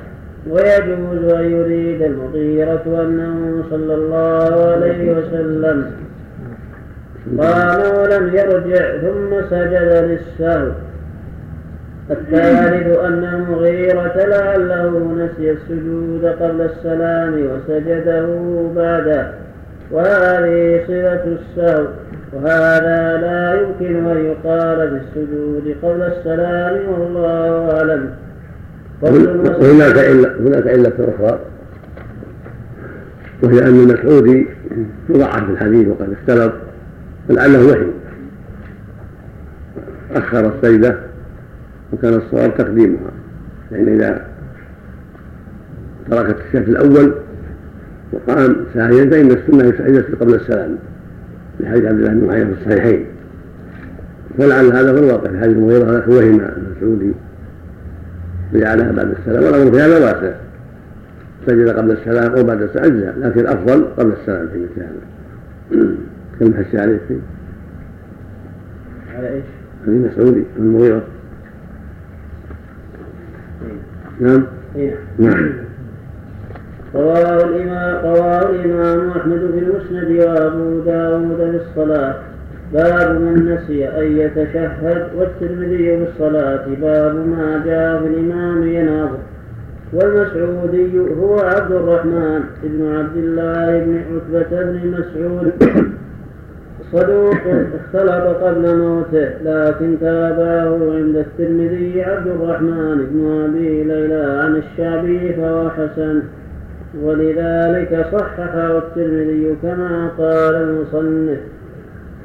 ويجوز أن يريد المغيرة أنه صلى الله عليه وسلم. قام ولم يرجع ثم سجد للسهو. الثالث أن المغيرة لعله نسي السجود قبل السلام وسجده بعده. وهذه صلة السهو. وهذا لا يمكن أن يقال بالسجود قبل السلام والله أعلم. وهناك علة هناك علة أخرى وهي أن المسعودي يضعف في الحديث وقد اختلط فلعله وحي. أخر السيدة وكان الصواب تقديمها يعني إذا تركت الشهر الأول وقام ساهيا فإن السنة يسجد قبل السلام. لحديث عبد الله بن معين في الصحيحين. فلعل هذا هو الواقع. في حديث المغيرة وهم المسعودي فجعلها بعد السلام. والأمر في هذا واسع سجد قبل السلام أو بعد السلام. أجزاء لكن الأفضل قبل السلام في مثل هذا. كلمة حسي عليه فيه؟ على إيش؟ حديث مسعودي المغيرة. نعم؟ إيه. نعم. رواه الإمام الإمام أحمد في المسند وأبو داود في الصلاة. باب من نسي أن يتشهد والترمذي بالصلاة باب ما جاء في الإمام يناظر. والمسعودي هو عبد الرحمن بن عبد الله بن عتبة بن مسعود. صدوق اختلط قبل موته لكن تابعه عند الترمذي عبد الرحمن بن أبي ليلى عن الشعبي فهو حسن. ولذلك صححه الترمذي كما قال المصنف.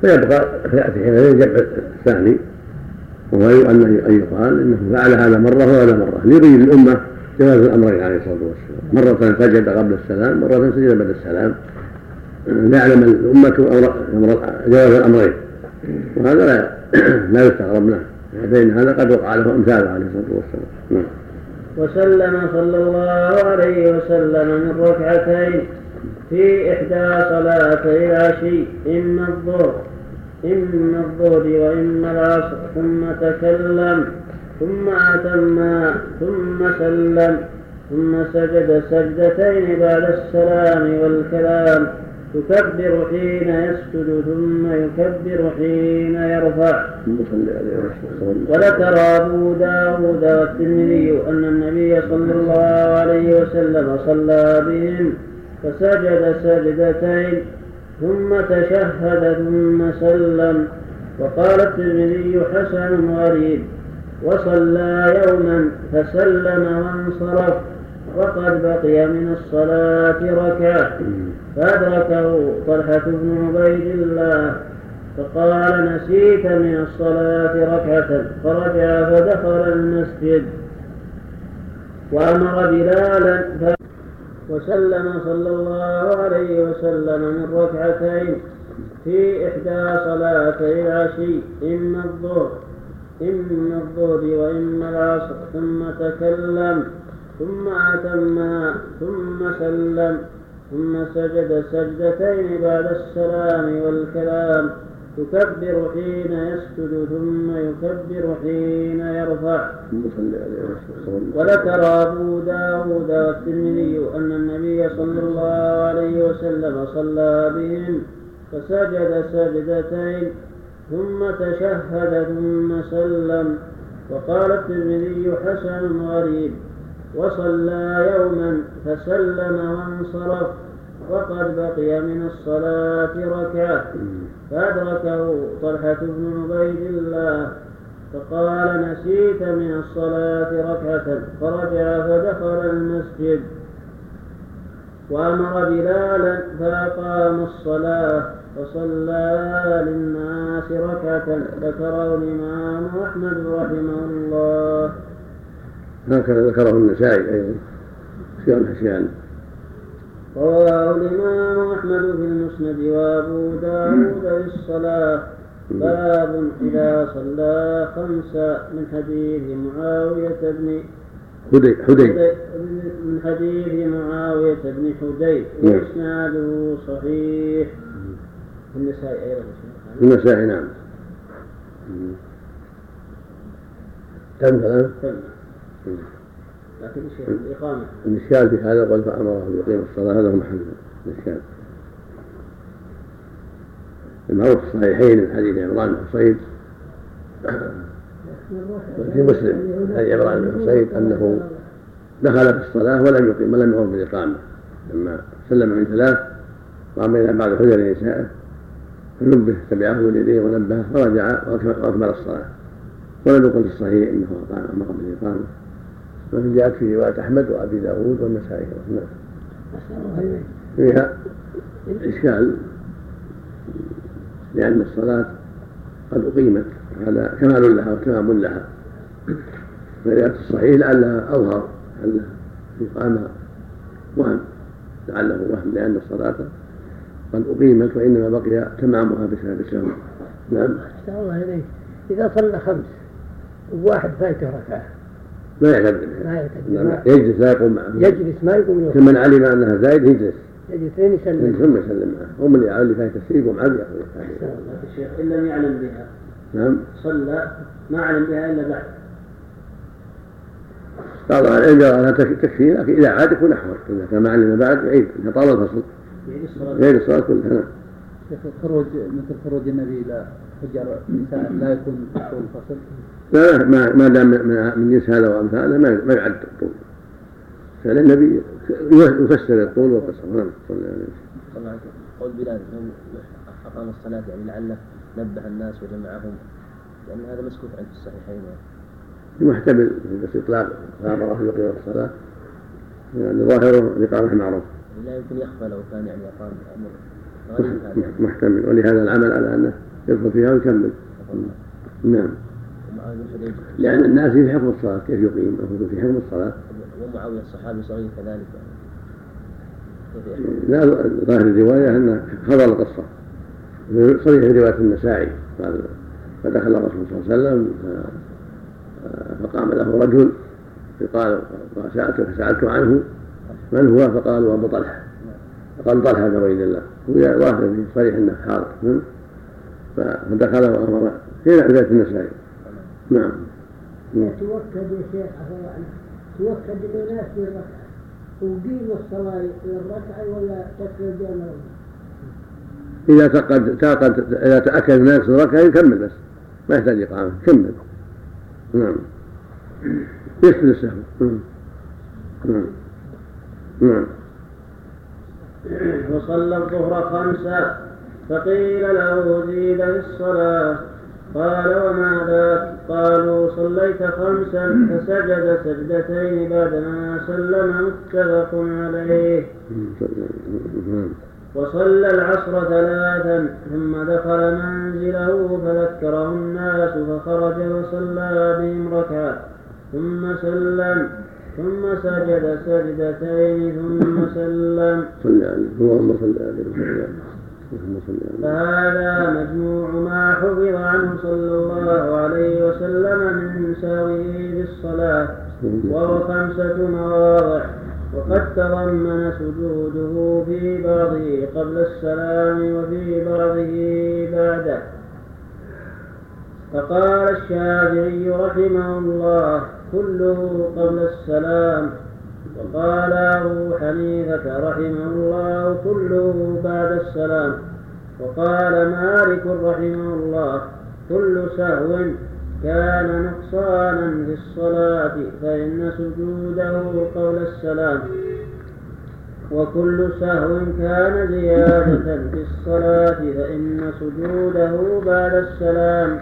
فيبقى فيأتي حين الجمع الثاني وهو أن يقال إنه فعل هذا مرة وهذا مرة ليبين للأمة جواز الأمرين عليه الصلاة والسلام. مرة سجد قبل السلام مرة سجد بعد السلام. ليعلم الأمة جواز الأمرين. وهذا لا لا يستغرب له فإن هذا قد وقع له أمثاله عليه الصلاة والسلام. نعم. وسلم صلى الله عليه وسلم من ركعتين في إحدى صلاتي العشي إما الظهر إما الظهر وإما العصر ثم تكلم ثم أتم ثم سلم ثم سجد سجدتين بعد السلام والكلام. يكبر حين يسجد ثم يكبر حين يرفع. وذكر أبو داود والترمذي أن النبي صلى الله عليه وسلم صلى بهم فسجد سجدتين ثم تشهد ثم سلم. وقال الترمذي حسن غريب وصلى يوما فسلم وانصرف وقد بقي من الصلاة ركعة. فأدركه طلحة بن عبيد الله فقال نسيت من الصلاة ركعة. فرجع فدخل المسجد. وأمر بلالا. وسلم صلى الله عليه وسلم من ركعتين. في إحدى صلاتي العشي إما الظهر إما الظهر وإما العصر ثم تكلم. ثم أتمها ثم سلم ثم سجد سجدتين بعد السلام والكلام. يكبر حين يسجد ثم يكبر حين يرفع. وذكر أبو داود والترمذي أن النبي صلى الله عليه وسلم صلى بهم فسجد سجدتين ثم تشهد ثم سلم. وقال الترمذي حسن غريب وصلى يوما فسلم وانصرف وقد بقي من الصلاة ركعة. فأدركه طلحة بن عبيد الله فقال نسيت من الصلاة ركعة. فرجع فدخل المسجد وأمر بلالا فأقام الصلاة فصلى للناس ركعة. ذكره الإمام أحمد رحمه الله. هكذا ذكره النسائي أيضا. سيان حسيان رواه الإمام أحمد في المسند وأبو داود في الصلاة. باب إذا صلى خمسة من حديث معاوية بن حدي حدي. من حديث معاوية بن حدي. نعم. وإسناده صحيح. النسائي أيضا. النسائي نعم. كم كلام لكن الشيخ الإقامة. الإشكال في هذا قال فأمره بيقيم الصلاة هذا هو محل الإشكال. المعروف في الصحيحين من حديث عمران بن حصين في مسلم حديث عمران بن حصين أنه دخل في الصلاة ولم يقيم ولم يقم بالإقامة. لما سلم من ثلاث قام إلى بعض حجر نسائه فنبه تبعه من يديه ونبهه فرجع وأكمل الصلاة. ولم يقل في الصحيح إنه اقام أمر ومن جاءت في رواية أحمد وأبي داود والنسائي نعم فيها إشكال لأن الصلاة قد أقيمت هذا كمال لها وتمام لها. فروايه الصحيح لعلها أظهر لعلها اقامه وهم لعله وهم لأن الصلاة قد أقيمت وإنما بقي تمامها بسبب نعم. أحسن الله إليك. إذا صلى خمس وواحد فايته ركعة. ما يعتبر ما يعتبر. نعم. يجلس لا يقوم معه. يجلس ما يقوم يوم كمن علم أنها زايد يجلس. يجلسين يسلم. ثم يسلم معه. هم اللي اللي فايت الشيء يقوم عبد الله الشيخ إن لم يعلم بها. نعم. صلى ما علم بها إلا بعد. بعض أهل العلم يرى أنها تك- تكفي لكن إذا عاد يكون أحوط. إذا كان ما علم بعد يعيد إذا طال الفصل. يعيد الصلاة. كلها. نعم. شيخ الخروج مثل خروج النبي إلى حجر لا يكون طول الفصل. لا ما ما دام من, جنس هذا وامثاله ما ما يعد الطول. فعل النبي يفسر الطول والقصر. نعم صلى الله عليه وسلم. قول بلال انه أقام الصلاة يعني لعله نبه الناس وجمعهم. لأن هذا مسكوت عنه في الصحيحين. محتمل بس إطلاق فامره يقيم الصلاة. يعني ظاهره الاقامه معروف لا يمكن يخفى لو كان يعني أقام أمر غريب هذا يعني محتمل. ولهذا العمل على أنه يدخل فيها ويكمل. نعم. لأن الناس في حكم الصلاة كيف يقيم يقول في حكم الصلاة؟ ومعاوية الصحابي صغير كذلك؟ لا ظاهر الرواية أن خبر القصة صريح رواية النسائي قال فدخل الرسول صلى الله عليه وسلم فقام له رجل فقال سألته فسألته عنه من هو؟ فقالوا أبو طلحة. فقال طلحة بن عبيد الله. هو ظاهر في صريح أنه حاضر. فدخل وأمر في رواية النسائي. نعم. نعم. توكد يا شيخ الله عنك توكد للناس للركعة وقيم الصلاة للركعة ولا تكفي بين إذا تقد تاقد إذا تأكد ما يقصد ركعة يكمل بس. ما يحتاج إقامة. كمل. نعم. يكفي السهو نعم. نعم. نعم. وصلى الظهر خمسا فقيل له زيد في الصلاة. قال وما ذاك؟ قالوا صليت خمسا فسجد سجدتين بعدما سلم متفق عليه. وصلى العصر ثلاثا ثم دخل منزله فذكره الناس فخرج وصلى بهم ركعة. ثم سلم ثم سجد سجدتين ثم سلم. صل عليه اللهم صل عليه وسلم. فهذا مجموع ما حفظ عنه صلى الله عليه وسلم من ساويه بالصلاة وهو خمسة مواضع. وقد تضمن سجوده في بعضه قبل السلام وفي بعضه بعده. فقال الشافعي رحمه الله كله قبل السلام وقال أبو حنيفة رحمه الله كله بعد السلام. وقال مالك رحمه الله كل سهو كان نقصانا في الصلاة فإن سجوده قبل السلام. وكل سهو كان زيادة في الصلاة فإن سجوده بعد السلام.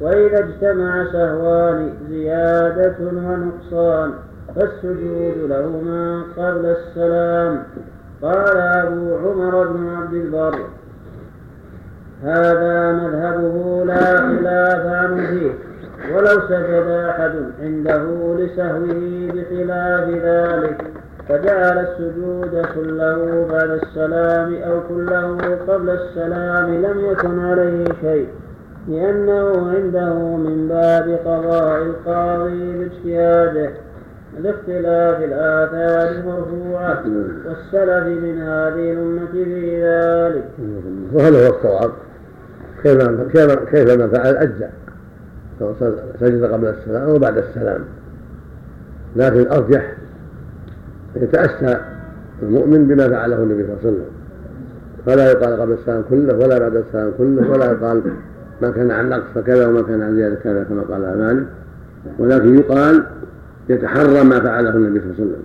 وإذا اجتمع سهوان زيادة ونقصان. فالسجود لهما قبل السلام. قال أبو عمر بن عبد البر هذا مذهبه لا خلاف عنه فيه ولو سجد أحد عنده لسهوه بخلاف ذلك فجعل السجود كله بعد السلام أو كله قبل السلام لم يكن عليه شيء لأنه عنده من باب قضاء القاضي باجتهاده. لاختلاف الآثار المرفوعة والسلف من هذه الأمة في ذلك. وهذا هو الصواب. كيف كيف فعل أجزاء سجد قبل السلام وبعد السلام. لكن الأرجح يتأسى المؤمن بما فعله النبي صلى الله عليه وسلم. فلا يقال قبل السلام كله ولا بعد السلام كله ولا يقال ما كان عن نقص فكذا وما كان عن زيادة كذا كما قال مالك ولكن يقال يتحرى ما فعله النبي صلى الله عليه وسلم.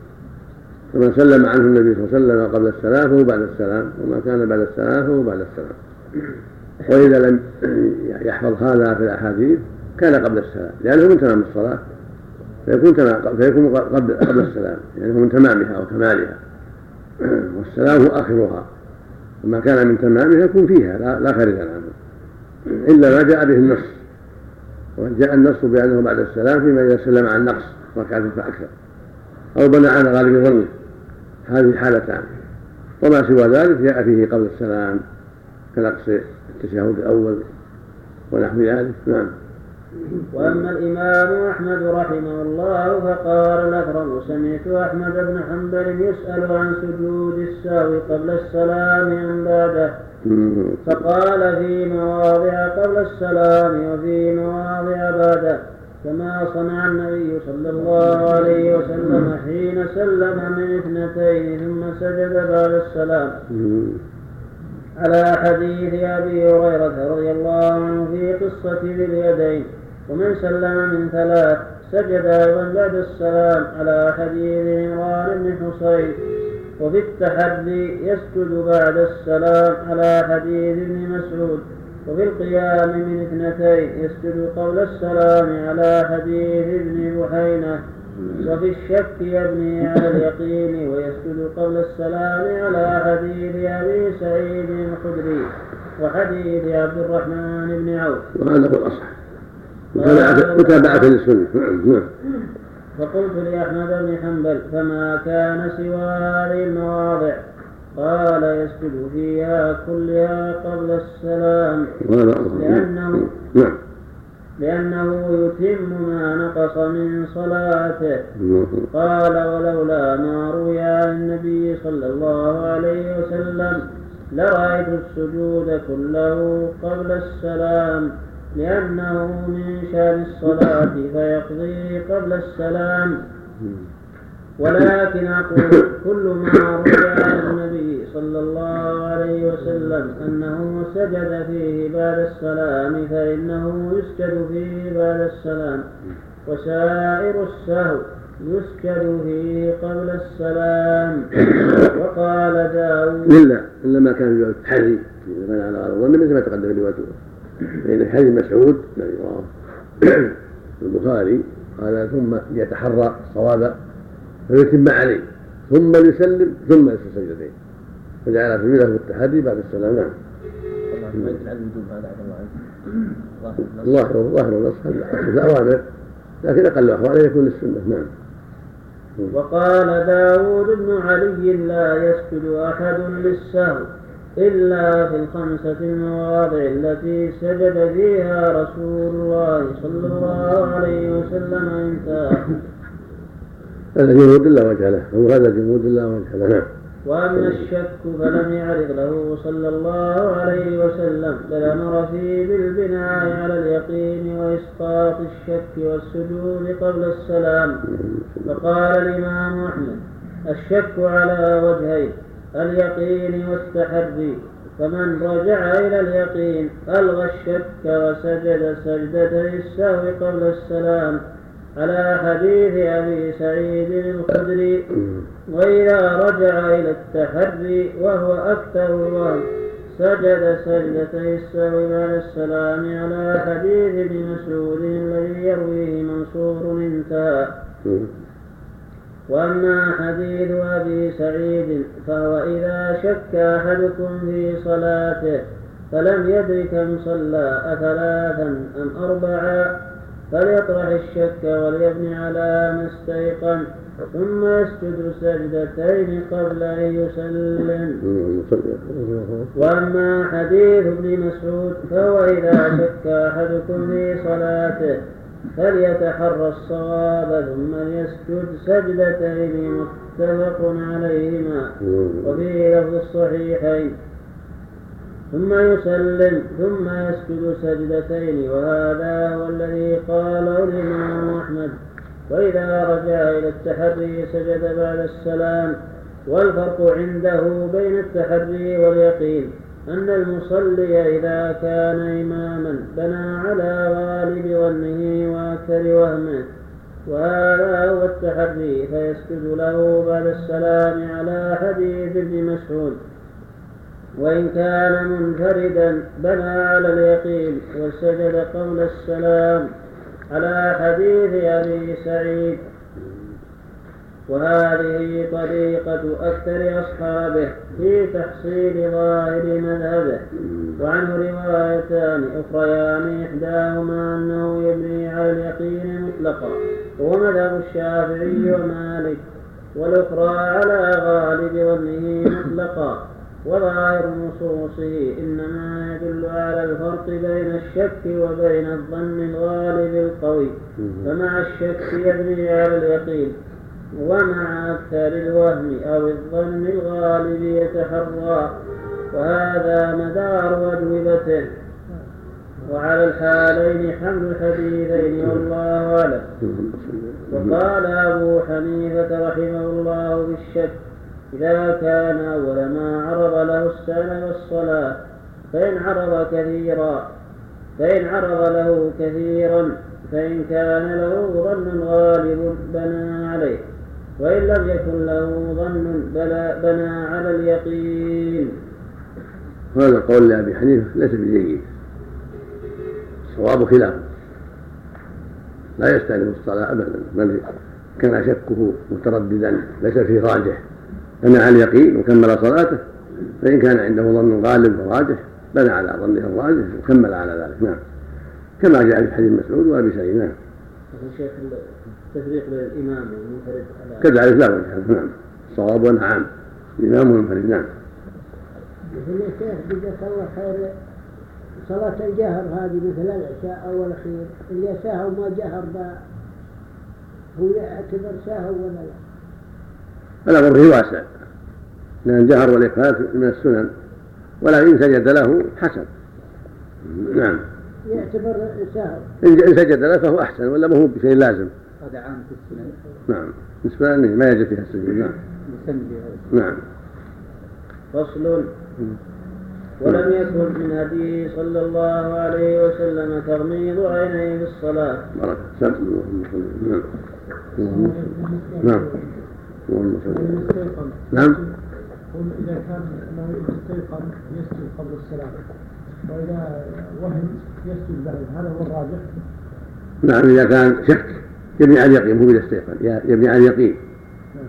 فمن سلم عنه النبي صلى الله عليه وسلم قبل السلام فهو بعد السلام وما كان بعد السلام فهو بعد السلام. وإذا لم يحفظ هذا في الأحاديث كان قبل السلام لأنه من تمام الصلاة. فيكون فيكون قبل قبل السلام لأنه من تمامها وكمالها والسلام هو آخرها. وما كان من تمامها يكون فيها لا, لا خارج عنه. إلا ما جاء به النص. وجاء النص بأنه بعد السلام فيما إذا سلم عن نقص. ركعة فأكثر. أو بنى على غالب ظنه هذه حالتان وما سوى ذلك جاء فيه قبل السلام كنقص التشهد الأول ونحو ذلك. نعم. وأما الإمام أحمد رحمه الله فقال الأكرم سمعت أحمد بن حنبل يسأل عن سجود السهو قبل السلام أم بعده. فقال في مواضع قبل السلام وفي مواضع بعده. كما صنع النبي صلى الله عليه وسلم حين سلم من اثنتين ثم سجد بعد السلام. على حديث أبي هريرة رضي الله عنه في قصة ذي اليدين ومن سلم من ثلاث سجد أيضا بعد السلام. على حديث عمران بن حصين وفي التحدي يسجد بعد السلام. على حديث ابن مسعود. وفي القيام من اثنتين يسجد قبل السلام على حديث ابن بحينة وفي الشك يبني على اليقين ويسجد قبل السلام على حديث أبي سعيد الخدري وحديث عبد الرحمن بن عوف. وهذا هو الأصح. متابعة للسنة. نعم نعم. فقلت لأحمد بن حنبل فما كان سوى هذه المواضع؟ قال يسجد فيها كلها قبل السلام. لأنه نعم. لأنه يتم ما نقص من صلاته. قال ولولا ما روي عن النبي صلى الله عليه وسلم لرأيت السجود كله قبل السلام. لأنه من شأن الصلاة فيقضي قبل السلام. ولكن أقول كل ما روي عن النبي صلى الله عليه وسلم أنه سجد فيه بعد السلام فإنه يسجد فيه بعد السلام. وسائر السهو يسجد فيه قبل السلام. وقال داود إلا إلا ما كان في التحري إذا على الظن مثل ما تقدم روايته فإن حديث مسعود الذي رواه البخاري قال ثم يتحرى الصواب فيتم عليه. ثم يسلم ثم يسجد سجدتين فجعل سبيله في التحري بعد السلام. نعم. هذا الله ظاهر ظاهر النص الأوامر لكن أقل أحواله يكون للسنة. نعم. وقال داود بن علي لا يسجد أحد للسهو إلا في الخمسة المواضع التي سجد فيها رسول الله صلى الله عليه وسلم انتهى هذا جمود لا وجه له هو هذا جمود لا وجه له نعم. وأما الشك فلم يعرض له صلى الله عليه وسلم بل أمر فيه بالبناء على اليقين وإسقاط الشك والسجود قبل السلام. فقال الإمام أحمد الشك على وجهين اليقين والتحري فمن رجع إلى اليقين ألغى الشك وسجد سجدتي السهو قبل السلام. على حديث أبي سعيد الخدري وإذا رجع إلى التحري وهو أكثر الوهم سجد سجدتي السهو بعد السلام على حديث ابن مسعود الذي يرويه منصور انتهى وأما حديث أبي سعيد فهو إذا شك أحدكم في صلاته فلم يدر كم صلى أثلاثا أم أربعا فليطرح الشك وليبني على ما استيقن ثم يسجد سجدتين قبل أن يسلم. وأما حديث ابن مسعود فهو إذا شك أحدكم في صلاته فليتحرى الصواب ثم ليسجد سجدتين متفق عليهما. وفي لفظ الصحيحين ثم يسلم ثم يسجد سجدتين وهذا هو الذي قاله الإمام أحمد. وإذا رجع إلى التحري سجد بعد السلام. والفرق عنده بين التحري واليقين أن المصلي إذا كان إماما بنى على غالب ظنه وأكثر وهمه. وهذا هو التحري فيسجد له بعد السلام على حديث ابن مسعود. وإن كان منفردا بنى على اليقين وسجد قبل السلام على حديث أبي سعيد. وهذه طريقة أكثر أصحابه في تحصيل ظاهر مذهبه. وعنه روايتان أخريان إحداهما أنه يبني على اليقين مطلقا وهو مذهب الشافعي ومالك والأخرى على غالب ظنه مطلقا. وظاهر نصوصه إنما يدل على الفرق بين الشك وبين الظن الغالب القوي. فمع الشك يبني على اليقين ومع أكثر الوهم أو الظن الغالب يتحرى. وهذا مدار أجوبته. وعلى الحالين حمل الحديثين والله أعلم. وقال أبو حنيفة رحمه الله بالشك إذا كان أول ما عرض له السلام والصلاة فإن عرض كثيرا فإن عرض له كثيرا فإن كان له ظن غالب بنى عليه وإن لم يكن له ظن بنى على اليقين. هذا قول لأبي حنيفة ليس بجيد الصواب خلافه لا يستأنف الصلاة أبدا بل كان شكه مترددا ليس فيه راجح. بنى على اليقين وكمل صلاته فإن كان عنده ظن غالب وراجح بنى على ظنه الراجح وكمل على ذلك. نعم. كما جاء في حديث مسعود وأبي سعيد. نعم. شيخ التفريق بين الإمام والمنفرد كذلك لا وجه نعم. الصواب نعم الإمام والمنفرد. نعم. مثل يا شيخ جزاك الله خير صلاة الجهر هذه مثل العشاء أو الأخير اللي ساهو ما جهر هو يعتبر ساهو ولا لا؟ الأمر فيه واسع لأن الجهر والإخفاء من السنن ولكن إن سجد له حسن. نعم. يعتبر سهو إن سجد له فهو أحسن ولا ما هو بشيء لازم. هذا عام في السنة نعم. بالنسبة لي ما يجب فيها السجود. نعم. نعم. فصل. ولم يكن من هديه صلى الله عليه وسلم تغميض عينيه في الصلاة. صل نعم. نعم. اللهم صل نعم. قل إذا كان أنه يستيقظ يسجد قبل الصلاة. وإذا وهم يسجد بعد. هذا هو الراجح. نعم إذا كان شك. يبني على اليقين مو بالاستيقاظ. يبني على اليقين.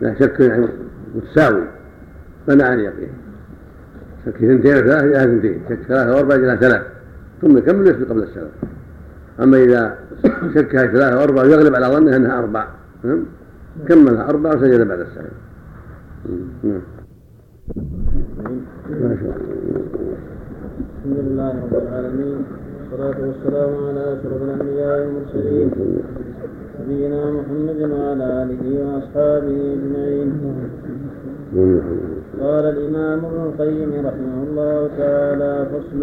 لا شك يعني متساوي. بنى على اليقين. شك اثنتين ثلاث إلى اثنتين. شك ثلاثة وأربعة إلى ثلاث ثم يكمل يسجد قبل السلام أما إذا شك هذه ثلاثة وأربعة ويغلب على ظنه أنها أربع نعم. كملها أربعة وسجد بعد السلام نعم. ما شاء الله الحمد لله رب العالمين. والصلاة والسلام على أشرف الأنبياء والمرسلين. نبينا محمد وعلى آله وأصحابه أجمعين. قال الإمام ابن القيم رحمه الله تعالى فصل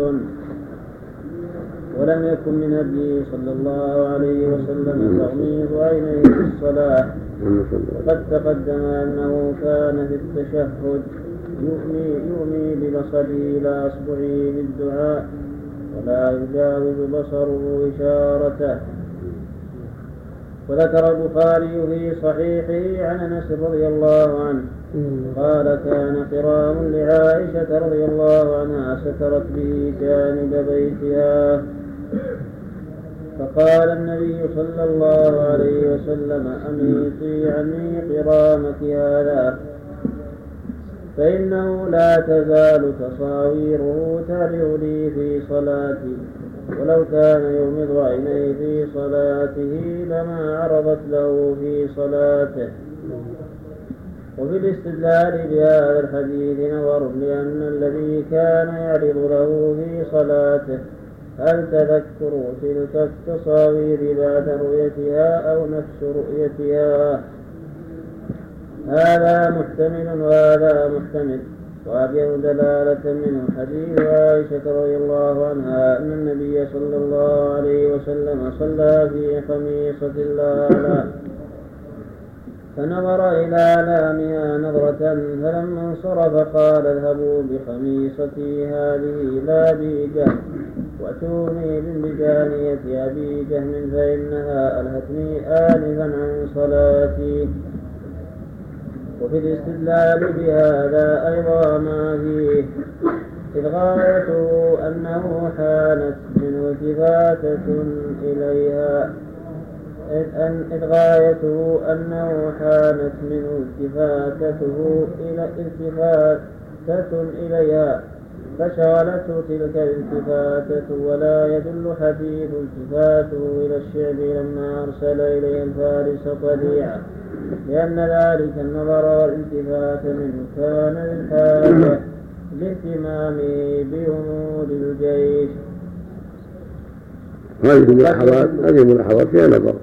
ولم يكن من هديه صلى الله عليه وسلم تغميض عينيه في الصلاة وقد تقدم أنه كان في التشهد يؤمي يؤمي ببصره إلى أصبعه بالدعاء ولا يجاوز بصره إشارته. وذكر البخاري في صحيحه عن أنس رضي الله عنه قال كان قرام لعائشة رضي الله عنها سترت به جانب بيتها. فقال النبي صلى الله عليه وسلم أميطي عني قرامك هذا؟ فإنه لا تزال تصاويره ترع لي في صلاتي ولو كان يغمض عينيه في صلاته لما عرضت له في صلاته. وفي الاستدلال بهذا الحديث نظر لأن الذي كان يعرض له في صلاته هل تذكر تلك التصاوير بعد رؤيتها أو نفس رؤيتها؟ هذا محتمل وهذا محتمل. وأبين دلالة منه حديث عائشة رضي الله عنها أن النبي صلى الله عليه وسلم صلى في خميصة الأعلى. فنظر إلى لامها نظرة فلما انصرف قال اذهبوا بخميصتي هذه لا أبي وأتوني بجانية أبي جهم فإنها ألهتني آنفا عن صلاتي. وفي الاستدلال بهذا أيضا ما فيه إذ غايته أنه حانت منه التفاتة إليها. إذ غايته أنه حانت منه التفاتته إلى التفاتة إليها. فشغلته تلك الالتفاتة ولا يدل حديث التفاته إلى الشعب لما أرسل إليه الفارس طليعا لأن ذلك النظر والالتفات منه كان للحاجة لاهتمامه بأمور الجيش. هذه ملاحظات هذه ملاحظات فيها نظر.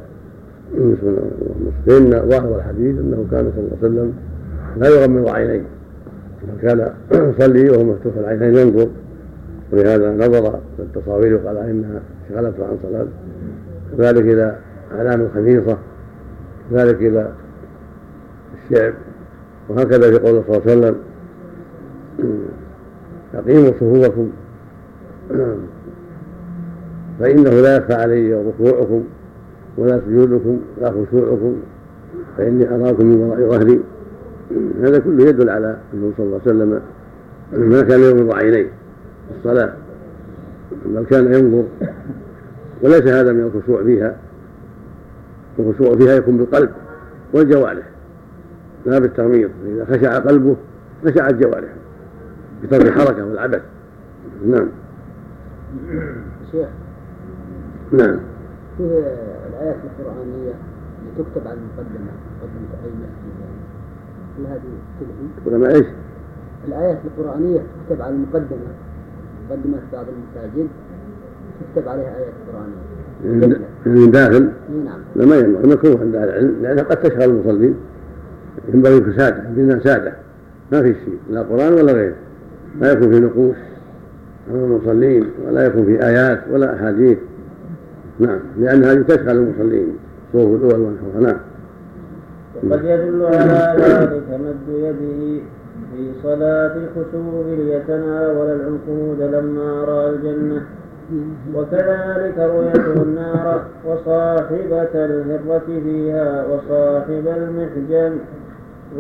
فإن ظاهر الحديث أنه كان صلى الله عليه وسلم لا يغمض عينيه. كان يصلي وهو مفتوح العينين ينظر. ولهذا نظر في التصاوير وقال انها شغلته عن صلاته كذلك إلى اعلام الخميصة كذلك إلى الشعب وهكذا في قوله صلى الله عليه وسلم. أقيموا صفوفكم. فإنه لا يخفى علي ركوعكم ولا سجودكم ولا خشوعكم. فإني أراكم من وراء ظهري. هذا كله يدل على أنه صلى الله عليه وسلم ما كان يغمض عينيه في الصلاة بل كان ينظر وليس هذا من الخشوع فيها. الخشوع فيها يكون بالقلب والجوارح لا بالتغميض إذا خشع قلبه خشعت جوارحه بترك الحركة والعبث. نعم. شيخ نعم. في الآيات القرآنية تكتب على المقدمة مقدمة أي مسجد؟ يعني هل هذه؟ ولما إيش؟ الآيات القرآنية تكتب على المقدمة مقدمة بعض المساجد تكتب عليها آيات قرآنية. من داخل؟ نعم. لا ما ينبغي مكروه عند أهل العلم لأنها قد تشغل المصلين. ينبغي يكون ساده عندنا ساده ما في شيء لا قرآن ولا غيره. لا يكون في نقوش أمام المصلين ولا يكون في آيات ولا أحاديث. نعم لأن هذه تشغل المصلين صوف الأول ونحوها نعم. وقد يدل على ذلك مد يده في صلاة الكسوف ليتناول العنقود لما رأى الجنة وكذلك رؤيته النار وصاحبة الهرة فيها وصاحب المحجن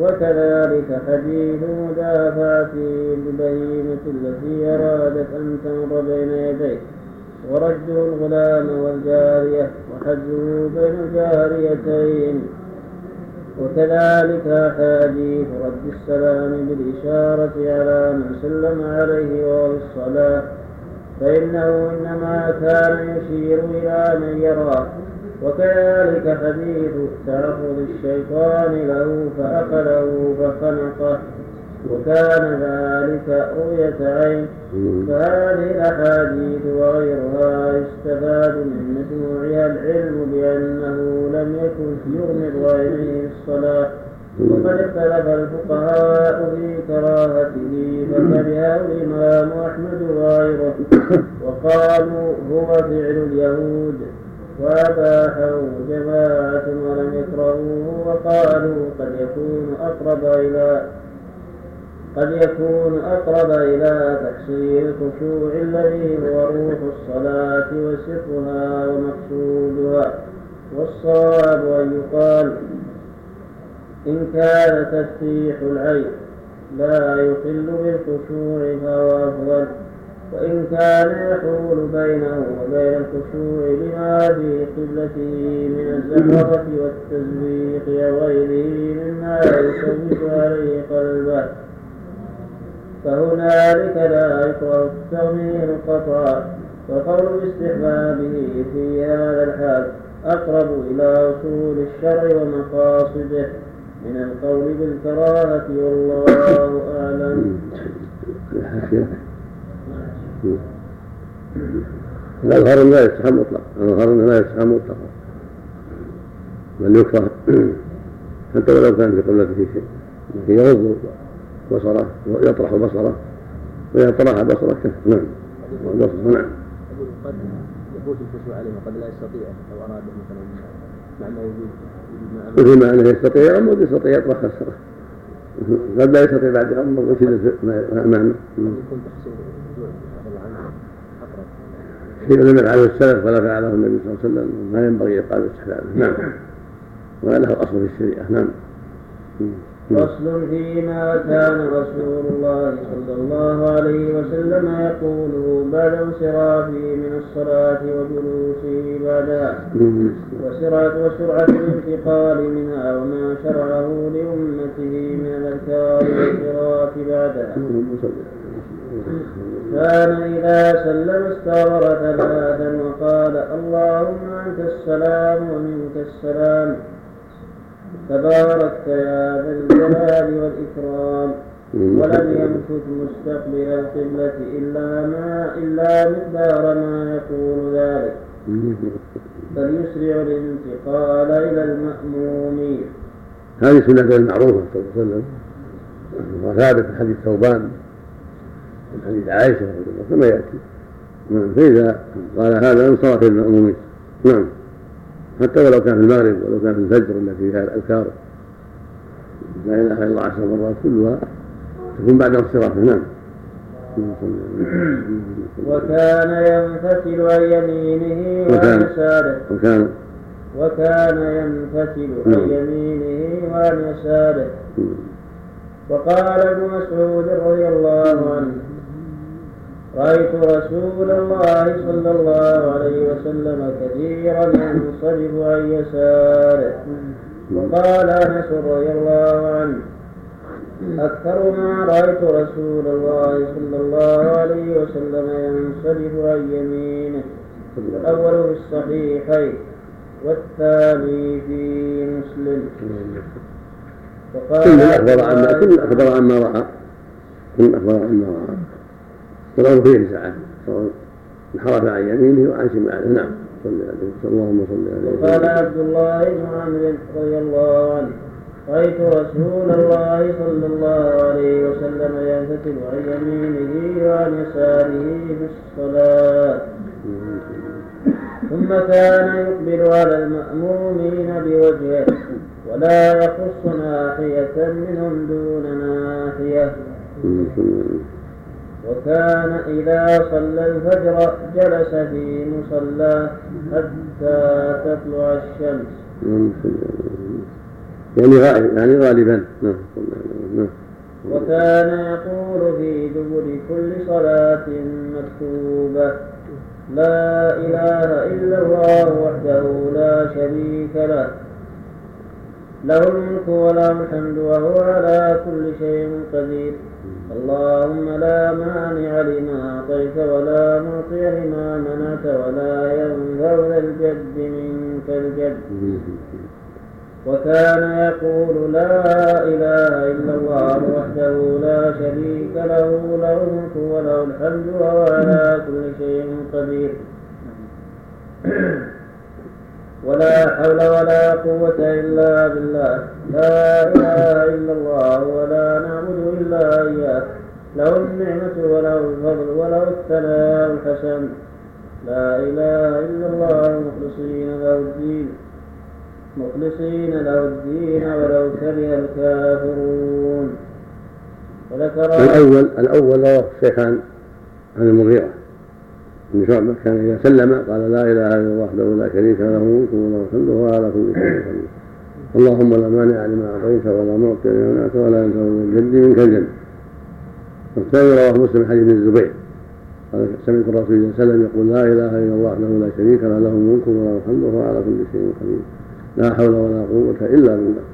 وكذلك حديث مدافعة البهيمة التي أرادت أن تمر بين يديه ورده الغلام والجارية وحجه بين الجاريتين وكذلك أحاديث رد السلام بالإشارة على من سلم عليه وهو الصلاة فإنه إنما كان يشير إلى من يراه وكذلك حديث تعرض الشيطان له فأخذه فخنقه. وكان ذلك رؤية عين. فهذه الأحاديث وغيرها يستفاد من مجموعها العلم بأنه لم يكن يغمض عينيه الصلاة. وقد اختلف الفقهاء في كراهته فكرهه الإمام أحمد وغيره وقالوا هو فعل اليهود. وأباحه جماعة ولم يكرهوه وقالوا قد يكون أقرب إلى قد يكون أقرب إلى تحصيل الخشوع الذي هو روح الصلاة وسرها ومقصودها. والصواب أن يقال إن كان تفتيح العين لا يخل بالخشوع فهو أفضل وإن كان يحول بينه وبين الخشوع لما في قبلته من الزهرة والتزويق أو غيره مما يشوش عليه قلبه. فهنالك لا يكره التغمير قطعا وقول باستحبابه في هذا الحال أقرب إلى أصول الشرع ومقاصده. من القول بالكراهة والله أعلم. الأظهر لا يستحب مطلقا. الأظهر لا يستحب مطلقا. بل يكره. حتى ولو كان في قبلته شيء. لكن يغض بصرة ويطرح بصرة وإذا طرح بصرة. كف نعم. والبصر نعم قد يفوت الخشوع عليه وقد لا يستطيع لو أراد مثلا مع ما وجود مثل ما انه يستطيع يغمض يستطيع يطرح خسره قد لا يستطيع بعد يغمض ويشد امامه يكون عنه أقرب. شيء لم يفعله السلف ولا فعله النبي صلى الله عليه وسلم ما ينبغي يقال باستحبابه نعم. وهذا له اصل في الشريعة. نعم. فصل فيما كان رسول الله صلى الله عليه وسلم يقوله بعد انصرافه من الصلاة وجلوسه بعدها وسرعة وسرعة الانتقال منها وما شرعه لأمته من الأذكار والقراءة بعدها كان إذا سلم استغفر ثلاثا وقال اللهم أنت السلام ومنك السلام. تباركت يا ذا الجلال والإكرام. ولم يمكث مستقبل القبلة إلا ما إلا مقدار ما يقول ذلك. بل يسرع الانتقال إلى المأمومين. هذه سنة المعروفة صلى الله عليه وسلم. وثابت في حديث ثوبان من حديث عائشة رضي الله كما يأتي. نعم فإذا قال هذا انصرف المأمومين. نعم. حتى ولو كان في المغرب ولو كان في الفجر التي فيها الأذكار. لا إله إلا الله عشر مرات كلها تكون بعد انصرافه نعم. وكان ينفتل عن يمينه وعن يساره وكان وكان ينفتل عن يمينه وعن يساره وقال ابن مسعود رضي الله عنه رأيت رسول الله صلى الله عليه وسلم كثيرا ينصرف عن يساره. وقال أنس رضي الله عنه أكثر ما رأيت رسول الله صلى الله عليه وسلم ينصرف عن يمينه. الأول في الصحيحين والثاني في مسلم. كل أخبر عما كل أخبر عما رأى. كل أخبر عما رأى. والأمر فيه ساعة سواء انحرف عن يمينه وعن شماله. نعم. صلى عليه اللهم صل عليه وقال عبد الله بن عمرو رضي الله عنه رأيت رسول الله صلى الله عليه وسلم ينفتل عن يمينه وعن يساره في الصلاة. ثم كان يقبل على المأمومين بوجهه ولا يخص ناحية منهم دون ناحية. وكان إذا صلى الفجر جلس في مصلاه حتى تطلع الشمس. يعني غالبا يعني غالبا. نعم. نعم. وكان يقول في دبر كل صلاة مكتوبة لا إله إلا الله وحده لا شريك له له الملك وله الحمد وهو على كل شيء قدير. اللهم لا مانع لما أعطيت ولا معطي لما منعت ولا ينفع ذا الجد منك الجد. وكان يقول لا إله إلا الله وحده لا شريك له له الملك وله الحمد وهو على كل شيء قدير. ولا حول ولا قوة إلا بالله. لا إله إلا الله ولا نعبد إلا إياه. له النعمة وله الفضل وله الثناء الحسن. لا إله إلا الله مخلصين له الدين. مخلصين له الدين ولو كره الكافرون. وذكر الأول الأول رواه الشيخان عن المغيرة. بن شعبة كان إذا سلم قال لا إله إلا الله وحده لا شريك له ملك وله الحمد وهو على كل شيء قدير. اللهم لا مانع لما أعطيت ولا معطي لما منعت ولا ينفع من الجد منك الجد والثاني رواه مسلم حديث بن الزبير. قال سمعت الرسول صلى الله عليه وسلم يقول لا إله إلا الله وحده لا شريك له له الملك وله الحمد وهو على كل شيء قدير. لا حول ولا قوة إلا بالله.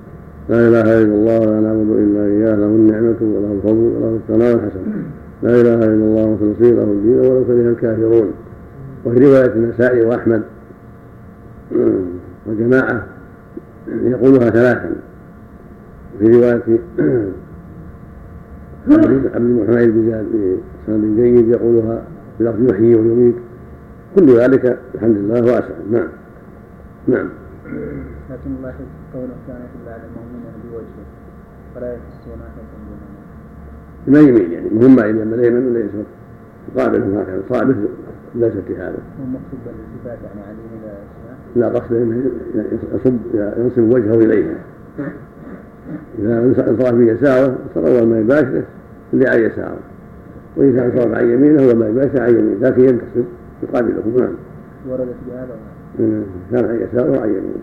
لا إله إلا الله ولا نعبد إلا إياه له النعمة وله الفضل وله الثناء الحسن. لا إله إلا الله مخلصين له الدين ولو كره الكافرون. وفي رواية النسائي وأحمد. وجماعة يقولها ثلاثا. في رواية عبد حميد بن بسند جيد يقولها بلفظ يحيي ويميت كل ذلك الحمد لله واسع. نعم. نعم. لكن الله قوله كانت الله على المؤمنين بوجهه. فلا يحسون أحدا ما يميل يعني مهم ما يميل الايمن ولا يسر يقابله هكذا صابه ليس هذا. هو مقصود بالالتفات يعني على اليمين لا قصده إنه يصب ينصب وجهه إليها. إذا انصرف بيساره صار اول ما يباشره اللي عن يساره. واذا انصرف عن يمينه اول ما يباشر عن يمينه لكن ينتصب يقابله نعم. وردت بهذا كان عن يساره وعن يمينه.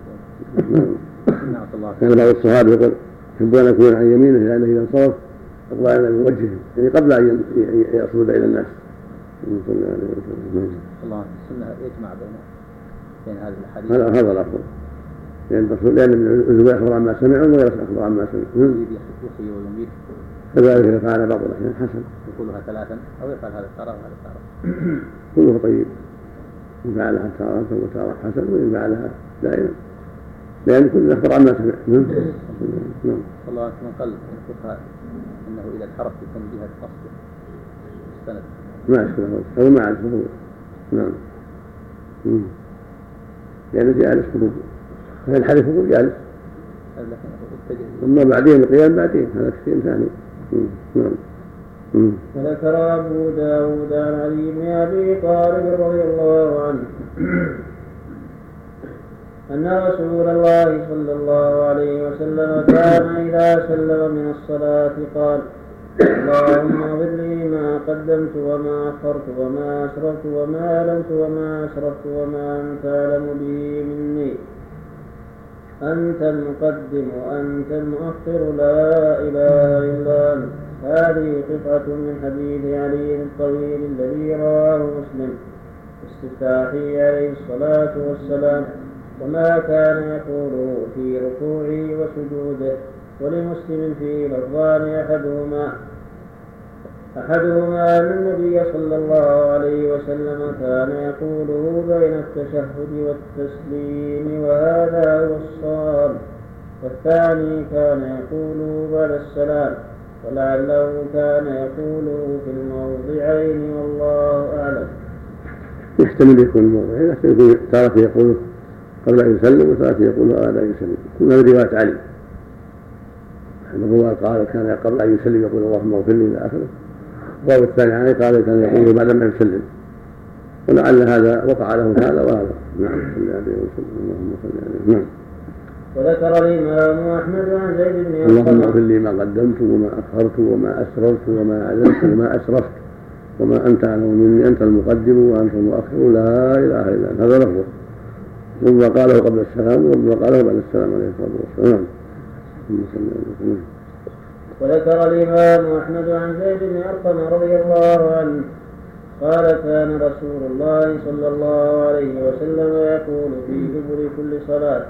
نعم. كان بعض الصحابة يقول يحبون أن يكون عن يمينه لأنه إذا انصرف أقبلنا من وجهه. يعني قبل أن يصعد إلى الناس. صلى الله عليه وسلم الله السنة يجمع بين بين هذه الأحاديث. هذا هذا الأفضل لأن الرسول لأن الزبير أخبر عما سمع وغيره أخبر عما سمع يحيي ويميت. كذلك فعل بعض الأحيان حسن. يقولها ثلاثا أو يفعل هذا تارة وهذا تارة كله طيب. إن فعلها تارة وتارة حسن وإن فعلها دائما لأن كل أخبر عما سمع. نعم. نعم الله من قال الفقهاء أنه إذا انحرف يكون جهة قصده السند ما اشكله هذا. ما أعرفه. نعم. لأنه جالس قلوب. فينحرف يقول جالس أما بعدين القيام بعدين. هذا شيء ثاني. نعم. وذكر أبو داود عن علي بن أبي طالب رضي الله عنه. أن رسول الله صلى الله عليه وسلم كان إذا سلم من الصلاة قال اللهم اغفر لي ما قدمت وما أخرت وما أسررت وما أعلنت وما أسرفت وما أنت أعلم به مني. أنت المقدم وأنت المؤخر لا إله إلا أنت. هذه قطعة من حديث علي الطويل الذي رواه مسلم. استفتاحي عليه الصلاة والسلام. وما كان يقوله في ركوعه وسجوده ولمسلم في لفظان أحدهما أحدهما أن النبي صلى الله عليه وسلم كان يقوله بين التشهد والتسليم وهذا هو الصواب. والثاني كان يقوله بعد السلام ولعله كان يقوله في الموضعين والله أعلم. يحتمل يكون الموضعين يحتمل تارة يقوله قبل أن يسلم وثلاثة يقول بعد أن يسلم. كلها من رواية علي. أحد الرواة قال كان قبل أن يسلم يقول اللهم اغفر لي إلى آخره. الراوي الثاني علي قال كان يقول بعد ما يسلم. ولعل هذا وقع له هذا وهذا. نعم. صلى عليه وسلم. اللهم صل عليه نعم. وذكر الإمام أحمد عن زيد بن اللهم اغفر لي ما قدمت وما أخرت وما أسررت وما أعلنت وما أسرفت وما أنت أعلم مني أنت المقدم وأنت المؤخر. لا إله إلا أنت. هذا لفظه ربما قاله قبل السلام وربما قاله بعد السلام عليه الصلاة والسلام. نعم وذكر الإمام أحمد عن زيد بن أرقم رضي الله عنه قال كان رسول الله صلى الله عليه وسلم يقول في دبر كل صلاة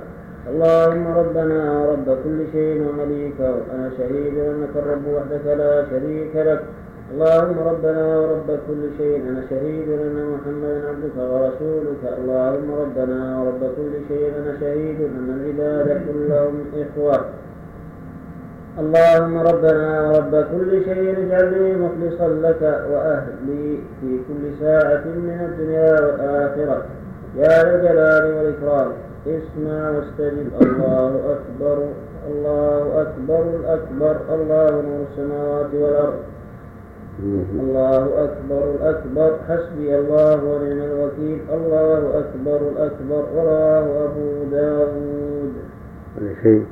اللهم ربنا رب كل شيء ومليكه أنا شهيد أنك الرب وحدك لا شريك لك اللهم ربنا ورب كل شيء أنا شهيد أن محمدا عبدك ورسولك. اللهم ربنا ورب كل شيء أنا شهيد أن العباد كلهم إخوة. اللهم ربنا ورب كل شيء اجعلني مخلصا لك وأهلي في كل ساعة من الدنيا والآخرة. يا ذا الجلال والإكرام. اسمع واستجب. الله أكبر الله أكبر الأكبر الله نور السماوات والأرض. الله أكبر الأكبر. حسبي الله ونعم الوكيل. الله أكبر الأكبر. وراه أبو داود. هذا شيء.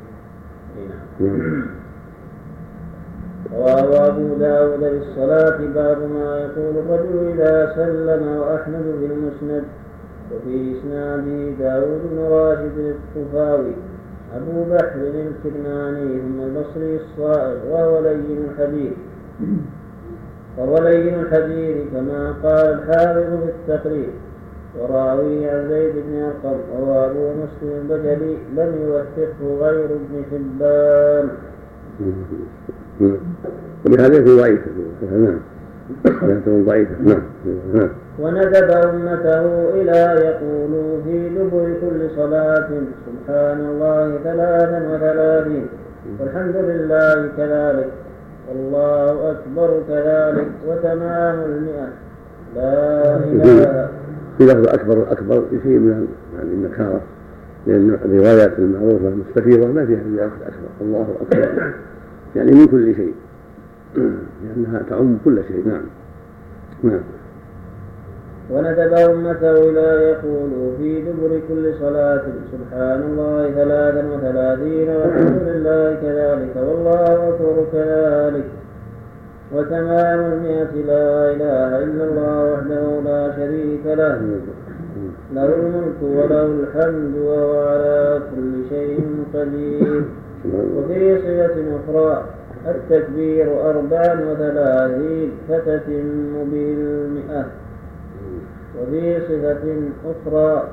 نعم. رواه أبو داود بالصلاة باب ما يقول الرجل إذا سلم وأحمد في المسند. وفي إسناده داود بن راشد الطفاوي. أبو بحر الكرماني ثم البصري الصائغ وهو لين الحديث. وهو لين الحديث كما قال الحافظ في التقريب. وراوي عن زيد بن أرقم وهو أبو مسلم البجلي لم يوثقه غير ابن حبان. ولهذا يكون ضعيفا نعم. ضعيفا نعم. نعم. وندب أمته إلى يقولوا في دبر كل صلاة سبحان الله ثلاثا وثلاثين. والحمد لله كذلك. والله أكبر كذلك وتمام المئة. لا إله في لفظ أكبر أكبر شيء من يعني النكارة لأن الروايات المعروفة المستفيضة ما فيها زيادة أكبر. الله أكبر. يعني من كل شيء. لأنها تعم كل شيء. نعم. نعم. وندب أمته إلى يقول في دبر كل صلاة سبحان الله ثلاثا وثلاثين والحمد لله كذلك والله أكبر كذلك وتمام المئة لا إله إلا الله وحده لا شريك له له الملك وله الحمد وهو على كل شيء قدير وفي صفة أخرى التكبير أربعا وثلاثين فتتم به المئة وفي صفة أخرى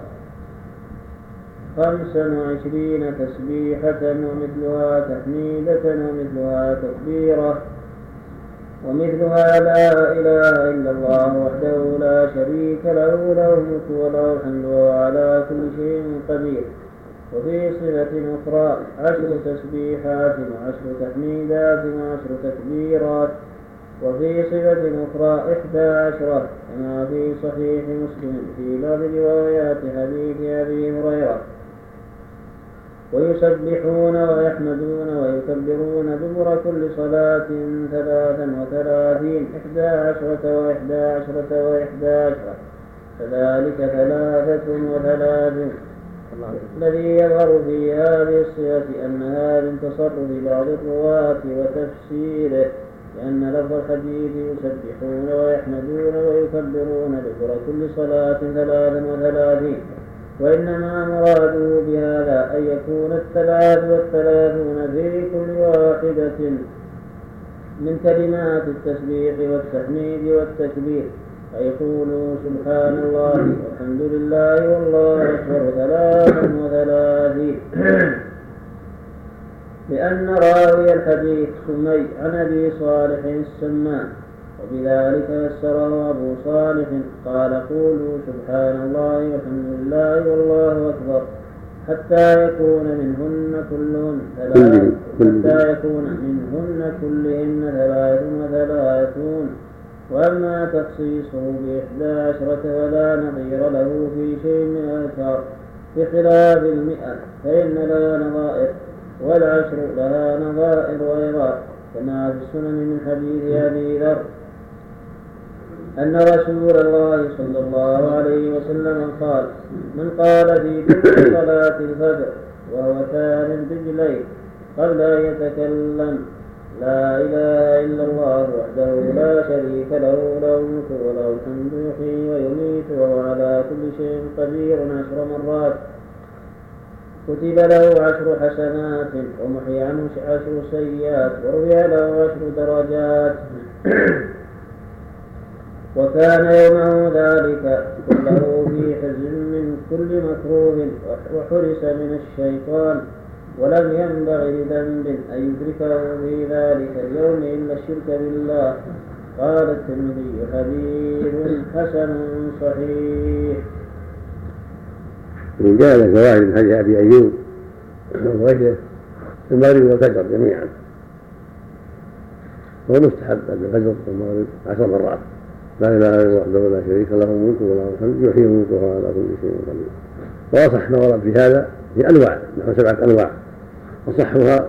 خمسا وعشرين تسبيحة ومثلها تحميدة ومثلها تكبيرة. ومثلها لا إله إلا الله وحده لا شريك له له الملك وله الحمد وهو على كل شيء قدير. وفي صفة أخرى عشر تسبيحات وعشر تحميدات وعشر تكبيرات. وفي صفة أخرى إحدى عشرة كما في صحيح مسلم في بعض روايات حديث أبي هريرة. ويسبحون ويحمدون ويكبرون دبر كل صلاة ثلاثا وثلاثين إحدى عشرة وإحدى عشرة وإحدى عشرة. كذلك ثلاثة وثلاثون. الذي يظهر في هذه الصفة أنها من تصرف بعض الرواة وتفسيره. لأن لفظ الحديث يسبحون ويحمدون ويكبرون ذكر كل صلاة ثلاثا وثلاثين وإنما مراده بهذا أن يكون الثلاث والثلاثون في كل واحدة من كلمات التسبيح والتحميد والتكبير. فيقولوا سبحان الله والحمد لله والله أكبر ثلاثا وثلاثين. لأن راوي الحديث سمي عن أبي صالح السمان وبذلك يسره أبو صالح قال قولوا سبحان الله والحمد لله والله أكبر حتى يكون منهن كلهن ثلاث حتى يكون منهن كلهن ثلاث وثلاثون وأما تخصيصه بإحدى عشرة فلا نظير له في شيء من الأذكار بخلاف المئة فإن لها نظائر. والعشر لها نظائر أيضا كما في السنن من حديث أبي ذر أن رسول الله صلى الله عليه وسلم قال من قال في كل صلاة الفجر وهو ثان بالليل قبل أن يتكلم لا إله إلا الله وحده لا شريك له له الملك وله الحمد يحيي ويميت وهو على كل شيء قدير عشر مرات. كتب له عشر حسنات ومحي عنه عشر سيئات ورفع له عشر درجات. وكان يومه ذلك كله في حزن من كل مكروه وحرس من الشيطان ولم ينبغي لذنب أن يدركه في ذلك اليوم إلا الشرك بالله. قال الترمذي حديث حسن صحيح. من جاء زواج من حديث أبي أيوب وغيره المغرب والفجر جميعا. هو مستحب بعد الفجر والمغرب عشر مرات. لا إله إلا الله وحده لا شريك له الملك وله الحمد يحيي الملك وهو على كل شيء قدير. واصح ما ورد في هذا في أنواع نحو سبعة أنواع. اصحها